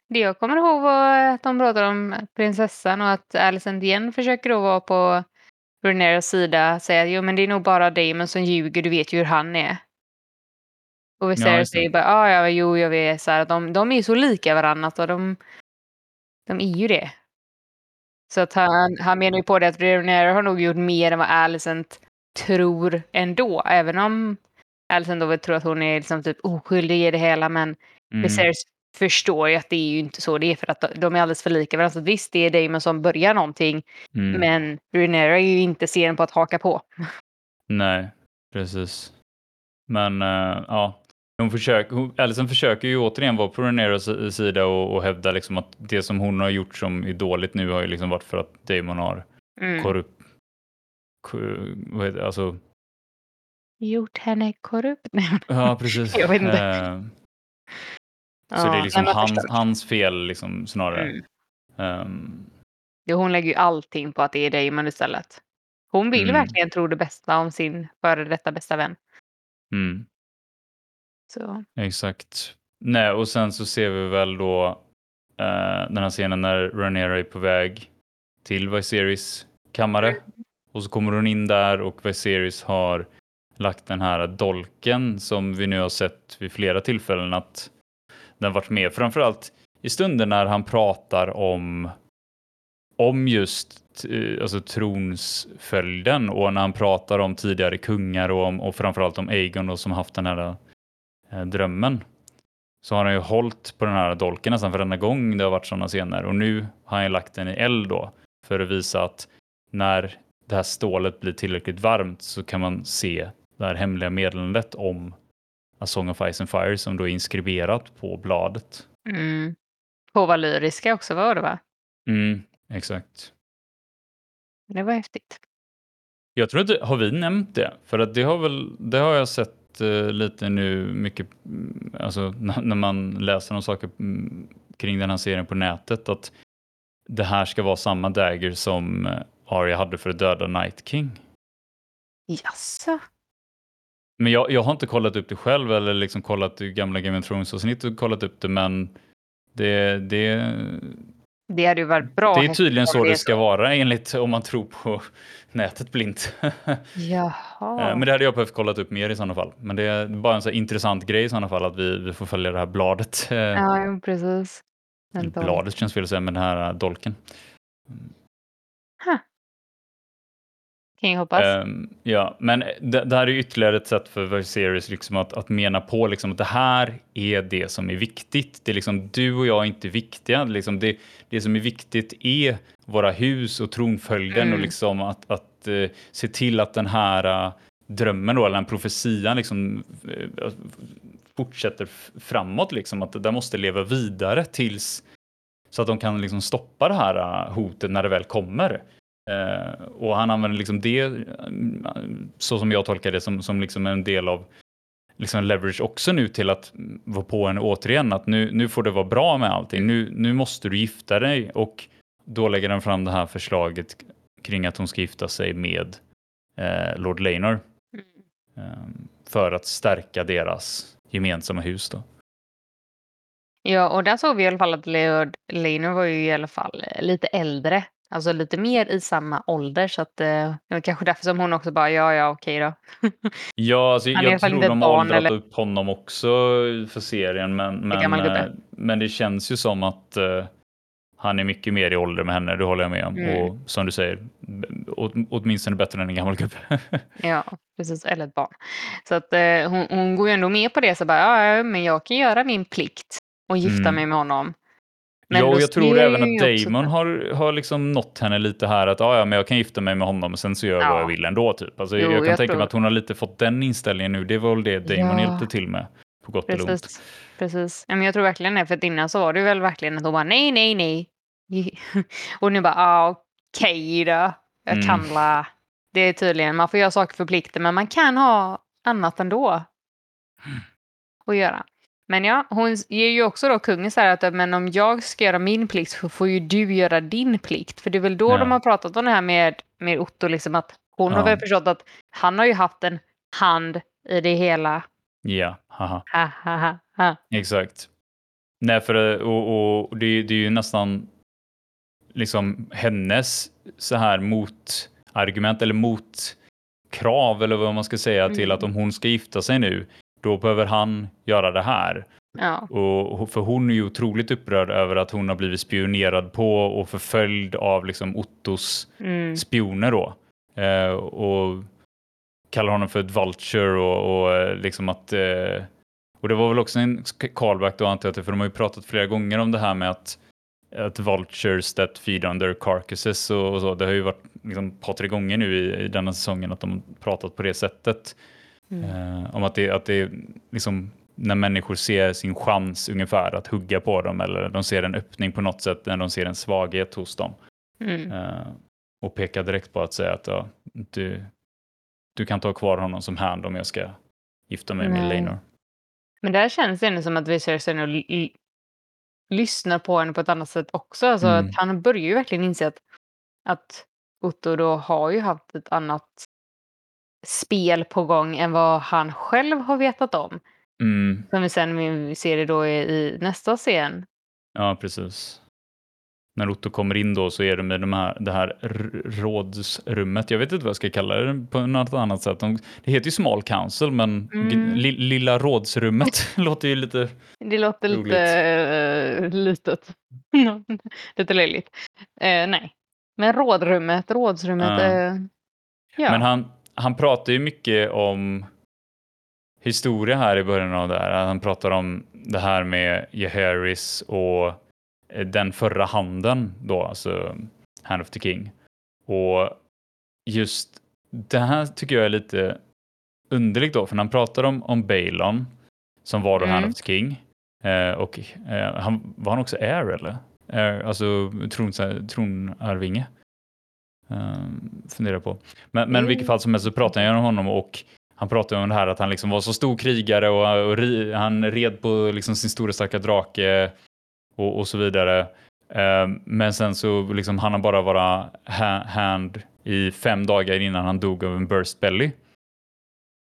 Det jag kommer ihåg var att de pratade om prinsessan och att Alicent igen försöker då vara på Rhaenyras sida. Säga jo men det är nog bara Damon som ljuger, du vet ju hur han är. Och Viserys det. säger bara ah, ja, jo jag vet så här, de, de är så lika varandra och de, de är ju det. Så att han, han menar ju på det att Rhaenyra har nog gjort mer än vad Alicent tror ändå. Även om Alicent då tror att hon är liksom typ oskyldig i det hela men Mm, Viserys förstår ju att det är ju inte så det är för att de är alldeles för lika varandra. Så visst, det är Damon som börjar någonting, mm. men Rhaenyra är ju inte sen på att haka på. Nej, precis. Men eh, ja, hon försöker, hon, Alicent försöker ju återigen vara på si- sida och, och hävda liksom att det som hon har gjort som är dåligt nu har ju liksom varit för att Damon har Mm. korrupt, ko- vad heter det, alltså, Gjort henne korrupt? Ja precis. Jag vet inte. Eh, så ja, det är liksom hans, hans fel liksom snarare. Mm. Ehm, Jo, hon lägger ju allting på att det är Damon istället. Hon vill Mm. verkligen tro det bästa om sin före detta bästa vän. mm. Så. Exakt. Nej, och sen så ser vi väl då eh, den här scenen när Rhaenyra är på väg till Viserys kammare. Och så kommer hon in där och Viserys har lagt den här dolken som vi nu har sett vid flera tillfällen att den varit med. Framförallt i stunden när han pratar om om just eh, alltså tronsföljden och när han pratar om tidigare kungar och, om, och framförallt om Aegon då, som haft den här drömmen så har han ju hållit på den här dolken nästan varenda gång det har varit sådana scener och nu har han ju lagt den i eld då för att visa att när det här stålet blir tillräckligt varmt så kan man se det här hemliga meddelandet om A Song of Ice and Fire som då är inskriberat på bladet. Mm. På valyriska också var det va? Mm, exakt. Det var häftigt. Jag tror inte, har vi nämnt det? För att det har väl, det har jag sett eh, lite nu mycket, mm, alltså när, man läser om saker mm, kring den här serien på nätet, att det här ska vara samma dagger som eh, Arya hade för att döda Night King. Jaså? Men jag, jag har inte kollat upp det själv eller liksom kollat gamla Game of Thrones avsnitt och kollat upp det, men det, det, Det hade ju varit bra. Det är tydligen så det ska vara enligt om man tror på nätet blint. Jaha. Eh, Men det hade jag behövt kollat upp mer i sådana fall. Men det är bara en så intressant grej i sådana fall att vi, vi får följa det här bladet. Eh, Ja, precis. Vänta. Bladet känns fel att säga, men den här eh, dolken. Kan jag hoppas. Ehm, ja, men det, det här är ytterligare ett sätt för Viserys liksom att, att mena på liksom att det här är det som är viktigt. Det är liksom du och jag är inte viktiga. Liksom det, det som är viktigt är våra hus och tronföljden Mm. och liksom att, att eh, se till att den här eh, drömmen då, eller den profetian liksom eh, fortsätter framåt liksom. Att det måste leva vidare tills så att de kan liksom stoppa det här hotet när det väl kommer. Eh, och han använder liksom det, eh, så som jag tolkar det, som, som liksom en del av liksom leverage också nu till att vara på en återigen att nu, nu får det vara bra med allting. Nu, nu måste du gifta dig och då lägger han fram det här förslaget kring att hon ska gifta sig med eh, Lord Laynor Mm. eh, för att stärka deras gemensamma hus. Då. Ja, och där såg vi i alla fall att Leod Leinor var ju i alla fall lite äldre. Alltså lite mer i samma ålder. Så att eh, det var kanske därför som hon också bara, ja, ja, okej då. Ja, alltså, jag fall tror de har barn, åldrat eller? upp honom också för serien, men, men, eh, men det känns ju som att eh, han är mycket mer i ålder med henne, det håller jag med om. Mm. Och som du säger, åt, åtminstone bättre än en gammal gubbe. Ja, precis. Eller ett barn. Så att eh, hon, hon går ju ändå med på det. Så bara, ja, men jag kan göra min plikt och gifta Mm. mig med honom. Då och jag tror även att Damon har, har liksom nått henne lite här att ah, ja, men jag kan gifta mig med honom och sen så gör jag vad Ja. jag vill ändå. Typ. Alltså, Jo, jag kan jag tänka tror- mig att hon har lite fått den inställningen nu. Det var väl det Damon Ja. hjälpte till med, på gott eller ont. Precis. Precis. Men jag tror verkligen det. För att innan så var det väl verkligen att hon bara, nej, nej, nej. Och nu bara, ah, okej då. Jag Mm. kan la. Det är tydligen, man får göra saker för plikten, men man kan ha annat ändå. Att göra. Men ja, hon ger ju också då kungen så här att men om jag ska göra min plikt så får ju du göra din plikt. För det är väl då Ja. de har pratat om det här med, med Otto, liksom att hon har Ja. väl förstått att han har ju haft en hand i det hela. Ja, haha. Ha, ha, ha, ha. Exakt. Nej, för det- och, och det, är- det är ju nästan liksom hennes så här motargument eller motkrav eller vad man ska säga till Mm. att om hon ska gifta sig nu, då behöver han göra det här. Ja. Och, för hon är ju otroligt upprörd över att hon har blivit spionerad på och förföljd av liksom Ottos Mm. spioner då. Eh, och kallar honom för ett vulture och, och eh, liksom att eh, och det var väl också en callback då antar jag, för de har ju pratat flera gånger om det här med att att vultures that feed on their carcasses och, och så. Det har ju varit liksom ett par, tre gånger nu i, i denna säsongen att de har pratat på det sättet. Mm. Eh, om att det, att det liksom när människor ser sin chans ungefär att hugga på dem eller de ser en öppning på något sätt när de ser en svaghet hos dem. Mm. Eh, och pekar direkt på att säga att ja, du, du kan ta kvar honom som hand om jag ska gifta mig med Nej. Lainor. Men där känns det ändå som att ändå l- l- lyssnar på henne på ett annat sätt också. Alltså Mm. att han börjar ju verkligen inse att, att Otto då har ju haft ett annat spel på gång än vad han själv har vetat om. Mm, Som vi sen ser det då i, i nästa scen. ja, precis. När Otto kommer in då så är de i de här, det här rådsrummet. Jag vet inte vad jag ska kalla det på något annat sätt. De, det heter ju small council, men Mm. li, lilla rådsrummet låter ju lite... Det låter Roligt. lite uh, litet. lite löjligt. Eh, nej. Men rådrummet, rådsrummet. Ja. eh, ja. Men han, han pratar ju mycket om historia här i början av det här. Han pratar om det här med Jaehaerys och eh, den förra handen då, alltså Hand of the King. Och just det här tycker jag är lite underligt då, för när han pratar om, om Balon som var då Hand Mm. of the King eh, och eh, han, var han också heir eller? Alltså tron, tronarvinge. Um, funderar på. Men, men i Mm. vilket fall som helst så pratar jag om honom och han pratar om det här att han liksom var så stor krigare och, och ri, han red på liksom sin stora starka drake och, och så vidare. Ehm, men sen så liksom han har bara vara ha, hand i fem dagar innan han dog av en burst belly.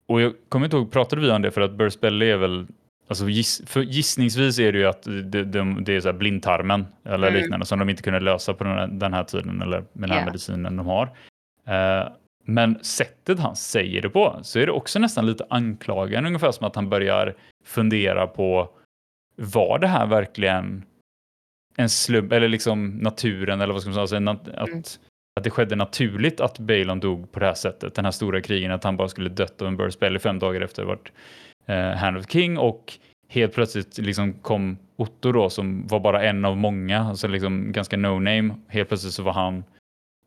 Och jag kommer inte ihåg, pratade vi om det för att burst belly är väl Alltså giss, för gissningsvis är det ju att det, det, det är så blindtarmen eller mm. liknande som de inte kunde lösa på den här, den här tiden eller med den här yeah. medicinen de har. Uh, men sättet han säger det på så är det också nästan lite anklagande, ungefär som att han börjar fundera på var det här verkligen en slump eller liksom naturen eller vad ska man säga, att, mm. att det skedde naturligt att Balon dog på det här sättet, den här stora krigen, att han bara skulle dött av en burst belly fem dagar efter varit eh, Hand of King och helt plötsligt liksom kom Otto då som var bara en av många, alltså liksom ganska no name. Helt plötsligt så var han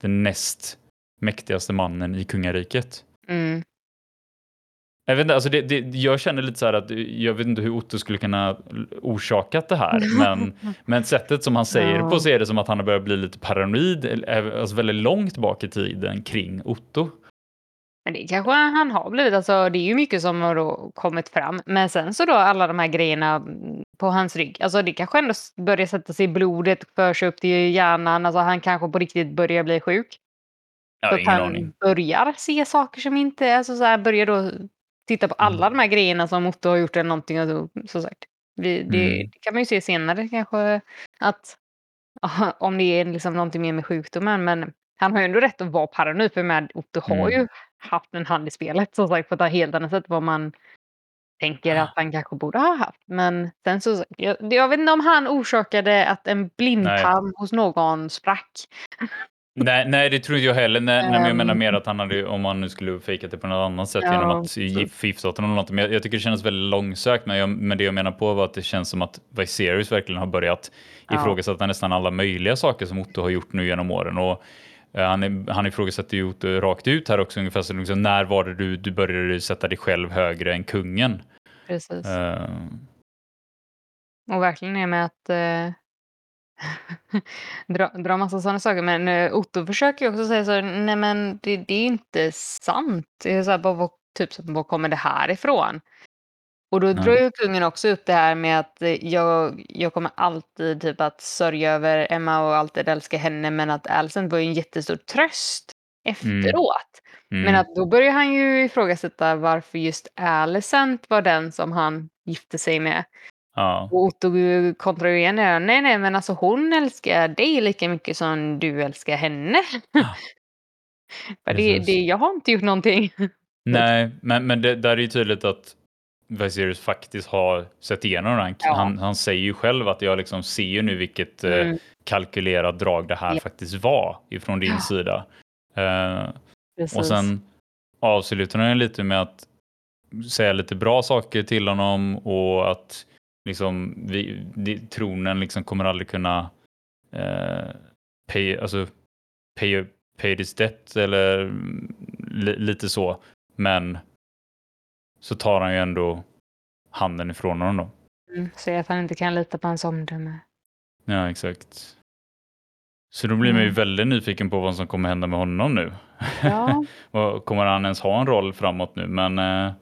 den näst mäktigaste mannen i kungariket. Mm. Jag, vet inte, alltså det, det, jag känner lite så här att jag vet inte hur Otto skulle kunna orsakat det här, men, men sättet som han säger ja. på så är det som att han har börjat bli lite paranoid, alltså väldigt långt bak i tiden kring Otto. Men det kanske han har blivit. Alltså, det är ju mycket som har då kommit fram. Men sen så då alla de här grejerna på hans rygg. Alltså det kanske ändå börjar sätta sig i blodet, för sig upp till hjärnan. Alltså han kanske på riktigt börjar bli sjuk. Ja, så att han aning. börjar se saker som inte, alltså så här, börjar då titta på alla mm. de här grejerna som Otto har gjort eller någonting. Alltså, så sagt. Vi, det, mm. det, kan man ju se senare kanske att om det är liksom någonting mer med sjukdomen. Men han har ju ändå rätt att vara paranoid för med Otto har mm. ju haft en hand i spelet som sagt på ett helt annat sätt vad man tänker att han kanske borde ha haft. Men sen så, jag, jag vet inte om han orsakade att en blindtarm hos någon sprack. Nej, nej, det tror inte jag heller. Nej, um, jag menar mer att han hade, om han nu skulle fejkat det på något annat sätt ja, genom att förgifta honom eller något. Men jag, jag, tycker det känns väldigt långsökt. Men, jag, men det jag menar på var att det känns som att Viserys verkligen har börjat ja. ifrågasätta nästan alla möjliga saker som Otto har gjort nu genom åren. Och Eh, han, han ifrågasätter ju rakt ut här också, ungefär så liksom, när var det du, du började sätta dig själv högre än kungen? Precis. Uh... Och verkligen är med att uh, dra, dra massa sådana saker. Men uh, Otto försöker ju också säga så nej men det, det är inte sant. Det är så här, bara, typ, så, var kommer det här ifrån? Och då drar ju kungen också upp det här med att jag, jag kommer alltid typ att sörja över Emma och alltid älska henne men att Alicent var ju en jättestor tröst mm. efteråt. Mm. Men att då börjar han ju ifrågasätta varför just Alicent var den som han gifte sig med. Ja. Och Otto kontrar ju igen. Nej, nej, men alltså hon älskar dig lika mycket som du älskar henne. Ja. det, det, jag har inte gjort någonting. Nej, men, men det, där är ju tydligt att Viserys faktiskt har sett igenom den. Ja. Han, han säger ju själv att jag liksom ser ju nu vilket eh, mm. eh, kalkylerat drag det här ja. faktiskt var ifrån din ja. sida. Eh, och sen avslutar han lite med att säga lite bra saker till honom och att liksom vi, det, tronen liksom kommer aldrig kunna eh, pay, alltså, pay, pay this debt eller li, lite så. Men så tar han ju ändå handen ifrån honom då. Mm, säger att han inte kan lita på hans omdöme. Ja, exakt. Så då blir mm. man ju mm. väldigt nyfiken på vad som kommer hända med honom nu. Ja. kommer han ens ha en roll framåt nu? Men, eh,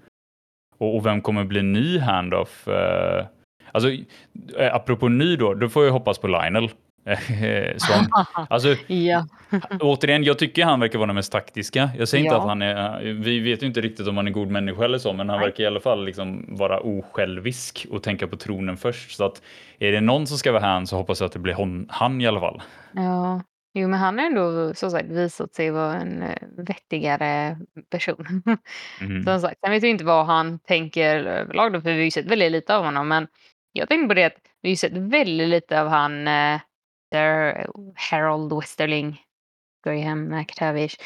och, och vem kommer bli ny handoff? Eh, alltså, eh, apropå ny då, då får jag hoppas på Lionel. Som, alltså, ja. återigen, jag tycker han verkar vara den mest taktiska. Jag säger ja. inte att han är, vi vet ju inte riktigt om han är god människa eller så, men han Nej. verkar i alla fall liksom vara osjälvisk och tänka på tronen först. Så att är det någon som ska vara han så hoppas jag att det blir hon, han i alla fall. Ja, jo men han har ändå så sagt visat sig vara en eh, vettigare person. Mm. Som sagt, sen vet vi inte vad han tänker överlag då, för vi har ju sett väldigt lite av honom, men jag tänkte på det att vi har sett väldigt lite av han eh, Där Harold Westerling, Graham McTavish.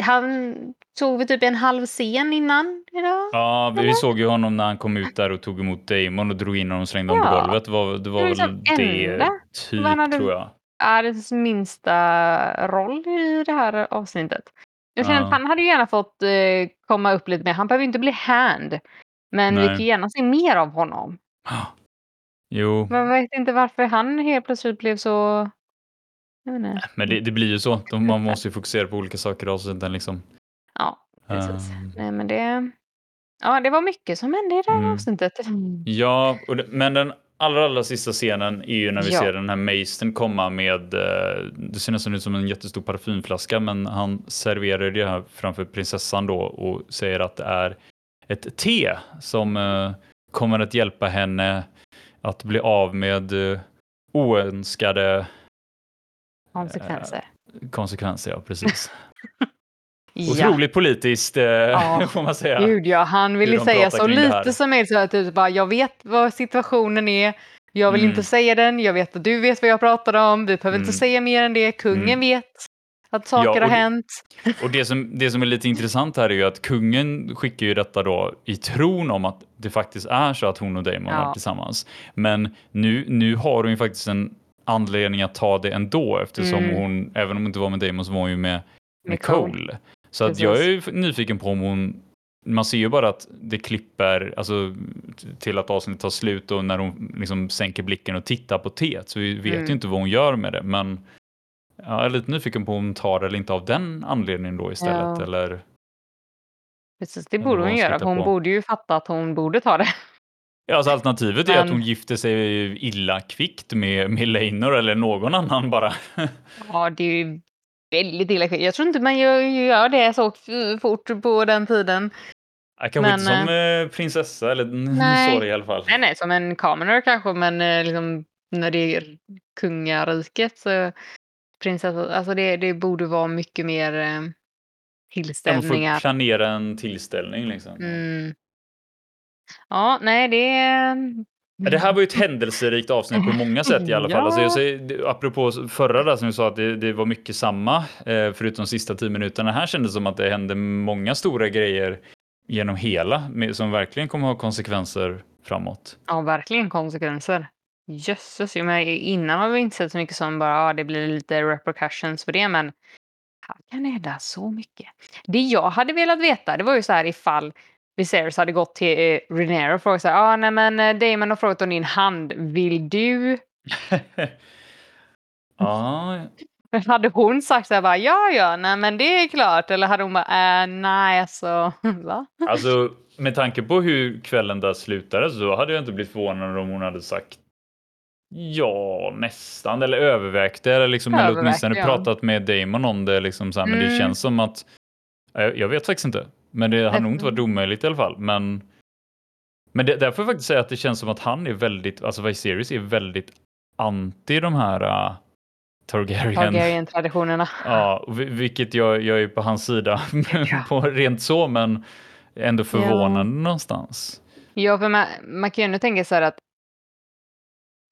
Han såg vi typ en halv scen innan idag? Ja, vi eller? såg ju honom när han kom ut där och tog emot Damon och drog in honom och slängde ja. honom på golvet. Det var, det var det väl det, typ, hade, tror jag. Är minsta roll i det här avsnittet. Jag känner ja. att han hade ju gärna fått eh, komma upp lite mer. Han behöver inte bli hand. Men Nej. vi kan gärna se mer av honom. Jo. Man vet inte varför han helt plötsligt blev så... Men det, det, blir ju så. Man måste ju fokusera på olika saker i avsnitten liksom. Ja, precis. Um... Nej, men det... Ja, det var mycket som hände i det här mm. avsnittet. Ja, det, men den allra, allra sista scenen är ju när vi ja. ser den här Masten komma med, eh, det ser nästan ut som en jättestor parfymflaska, men han serverar det här framför prinsessan då och säger att det är ett te som eh, kommer att hjälpa henne att bli av med uh, oönskade konsekvenser. Uh, konsekvenser, ja precis. ja. Otroligt politiskt uh, ja. får man säga. Gud ja, han ville säga så lite som är så att typ bara, jag vet vad situationen är, jag vill mm. inte säga den, jag vet att du vet vad jag pratar om, vi behöver mm. inte säga mer än det, kungen mm. vet att saker ja, har hänt. Och det som, det som är lite intressant här är ju att kungen skickar ju detta då i tron om att det faktiskt är så att hon och Damon ja. var tillsammans. Men nu, nu har hon ju faktiskt en anledning att ta det ändå eftersom mm. hon, även om hon inte var med Damon så var hon ju med Nicole. Cole. Så att jag är nyfiken på om hon man ser ju bara att det klipper alltså, till att avsnittet tar slut och när hon liksom sänker blicken och tittar på teet så vi vet mm. ju inte vad hon gör med det men jag är lite nyfiken på om hon tar det eller inte av den anledningen då istället ja. eller Precis, det borde hon göra för hon på. borde ju fatta att hon borde ta det. Ja, alltså alternativet men... är att hon gifter sig illa kvickt med, med Leinor eller någon annan bara. ja, det är ju väldigt illa kvickt. Jag tror inte man gör, gör det så fort på den tiden. Ja, kanske men, inte som äh, prinsessa eller nej, så i alla fall. Nej, nej, som en commoner kanske, men äh, liksom, när det är kungariket så prinsessa, alltså det, det borde vara mycket mer tillställningar. Man får planera en tillställning liksom. Mm. Ja, nej det det här var ju ett händelserikt avsnitt på många sätt i alla fall. Ja. Alltså jag säger, apropå förra där som vi sa att det, det var mycket samma, eh, förutom de sista tio minuterna. Här kändes det som att det hände många stora grejer genom hela, som verkligen kommer ha konsekvenser framåt. Ja, verkligen konsekvenser. Jösses, innan har vi inte sett så mycket som bara ja, det blir lite repercussions för det, men här kan det hända så mycket. Det jag hade velat veta, det var ju så här ifall Viserys hade gått till eh, Rhaenyra och frågat så här, ah, nej men eh, Damon har frågat om din hand, vill du? ja. Hade hon sagt så här bara, ja ja, nej men det är klart, eller hade hon bara, äh, nej alltså, va? Alltså med tanke på hur kvällen där slutade så hade jag inte blivit förvånad om hon hade sagt Ja, nästan. Eller övervägt det. Eller, liksom, eller åtminstone ja. pratat med Damon om det. Liksom, så här, mm. Men det mm. känns som att... Jag, jag vet faktiskt inte. Men det hade nog inte varit omöjligt i alla fall. Men, men det, där får jag faktiskt säga att det känns som att han är väldigt, alltså Viserys är väldigt anti de här uh, Targaryen. Targaryen-traditionerna. Ja, vilket jag, jag är på hans sida ja. på rent så, men ändå förvånande ja. någonstans. Ja, för man, man kan ju ändå tänka så här att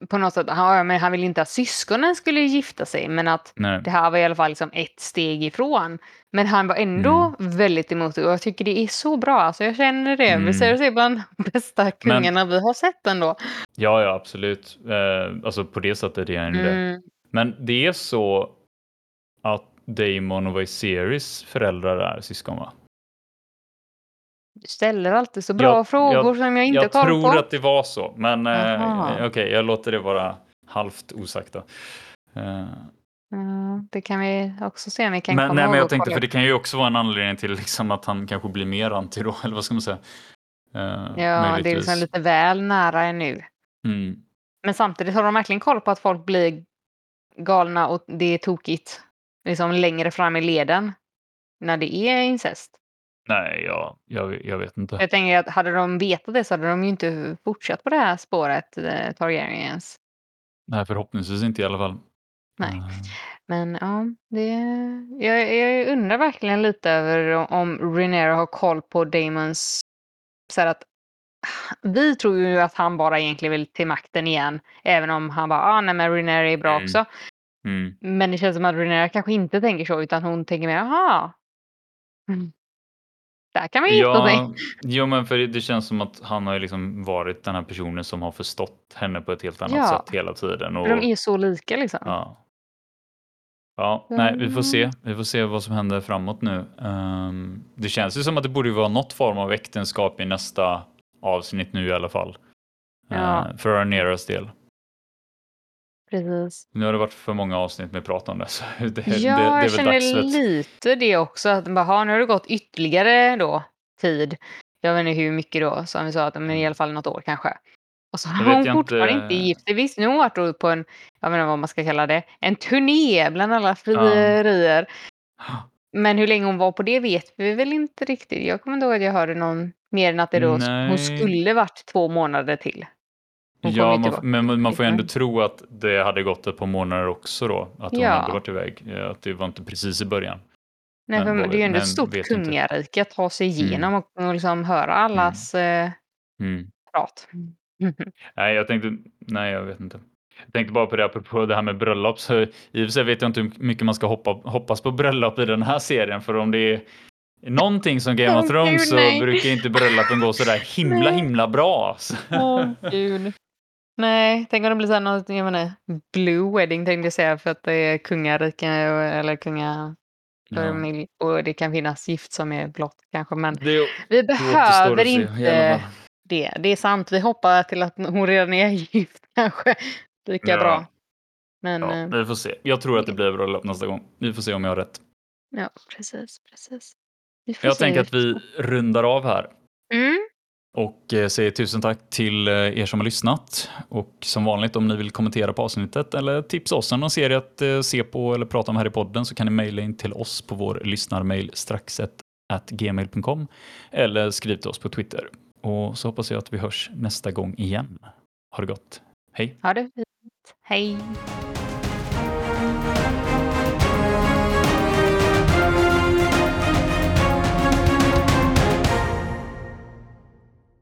på något sätt, han, men han vill inte att syskonen skulle gifta sig, men att Nej. det här var i alla fall liksom ett steg ifrån. Men han var ändå mm. väldigt emot det och jag tycker det är så bra. Alltså jag känner det. Mm. Vi ser det bland de bästa kungarna men, vi har sett ändå. Ja, ja absolut. Eh, alltså på det sättet är han mm. det. Men det är så att Damon och Viserys föräldrar är syskon va? Du ställer alltid så bra jag, frågor jag, som jag inte jag koll på. Jag tror att det var så, men eh, okej, okay, jag låter det vara halvt osagt då. Eh. Mm, det kan vi också se om vi kan men, komma nej, ihåg. Men jag tänkte, för det kan ju också vara en anledning till liksom att han kanske blir mer anti då, eller vad ska man säga? Eh, ja, det är liksom lite väl nära nu. Mm. Men samtidigt har de verkligen koll på att folk blir galna och det är tokigt liksom längre fram i leden när det är incest. Nej, ja, jag, jag vet inte. Jag tänker att hade de vetat det så hade de ju inte fortsatt på det här spåret, eh, Targaryens. Nej, förhoppningsvis inte i alla fall. Nej, mm. men ja, det, jag, jag undrar verkligen lite över om Rhaenyra har koll på Damons, så att vi tror ju att han bara egentligen vill till makten igen, även om han bara, ah, nej men Rhaenyra är bra mm. också. Mm. Men det känns som att Rhaenyra kanske inte tänker så, utan hon tänker mer, jaha. Mm. Där kan man gifta ja, sig. Jo, men för det känns som att han har liksom varit den här personen som har förstått henne på ett helt annat ja. sätt hela tiden. Och, de är så lika liksom. Ja. Ja, nej, vi får se. Vi får se vad som händer framåt nu. Um, det känns ju som att det borde vara något form av äktenskap i nästa avsnitt nu i alla fall. Ja. Uh, för Arneras del. Precis. Nu har det varit för många avsnitt med prat om det. Så det, ja, det, det är jag känner lite det också. Att bara, nu har det gått ytterligare då, tid. Jag vet inte hur mycket då, som vi sa, att, men i alla fall något år kanske. Och så har hon fortfarande inte, inte gift sig. Visst, nu har hon varit på en, jag vet inte vad man ska kalla det, en turné bland alla frierier. Ja. Men hur länge hon var på det vet vi väl inte riktigt. Jag kommer inte ihåg att jag hörde någon Mer än att det då, Nej. hon skulle varit två månader till. Ja, man, men man får ju ändå Mm. tro att det hade gått ett par månader också då. Att hon Ja. hade varit iväg. Ja, Att det var inte precis i början. Nej, Men det är ju ändå ett stort kungarike att ta sig igenom och, och liksom höra allas eh, Mm. prat. Nej, jag tänkte, nej, jag vet inte. Jag tänkte bara på det apropå det här med bröllop. Så I och för sig vet jag inte hur mycket man ska hoppa, hoppas på bröllop i den här serien. För om det är någonting som Game of Thrones så brukar inte bröllopen gå så där himla himla bra. Åh gud. Nej, tänk om det blir så här något, jag menar, blue wedding tänkte jag säga för att det är kungarike eller kungafamilj och det kan finnas gift som är blått kanske men Det vi behöver inte det. Det är sant, vi hoppar till att hon redan är gift kanske. Lika Ja. bra. Men Ja, ja, vi får se. Jag tror att det blir bröllop nästa gång. Vi får se om jag har rätt. ja precis, precis. Vi får Jag tänker att vi rundar av här. Mm. Och eh, säger tusen tack till eh, er som har lyssnat. Och som vanligt om ni vill kommentera på avsnittet eller tipsa oss om någon serie att eh, se på eller prata om här i podden så kan ni mejla in till oss på vår lyssnarmail straxet@gmail.com eller skriv till oss på Twitter. Och så hoppas jag att vi hörs nästa gång igen. Ha det gott. Hej! Ha det fint. Hej.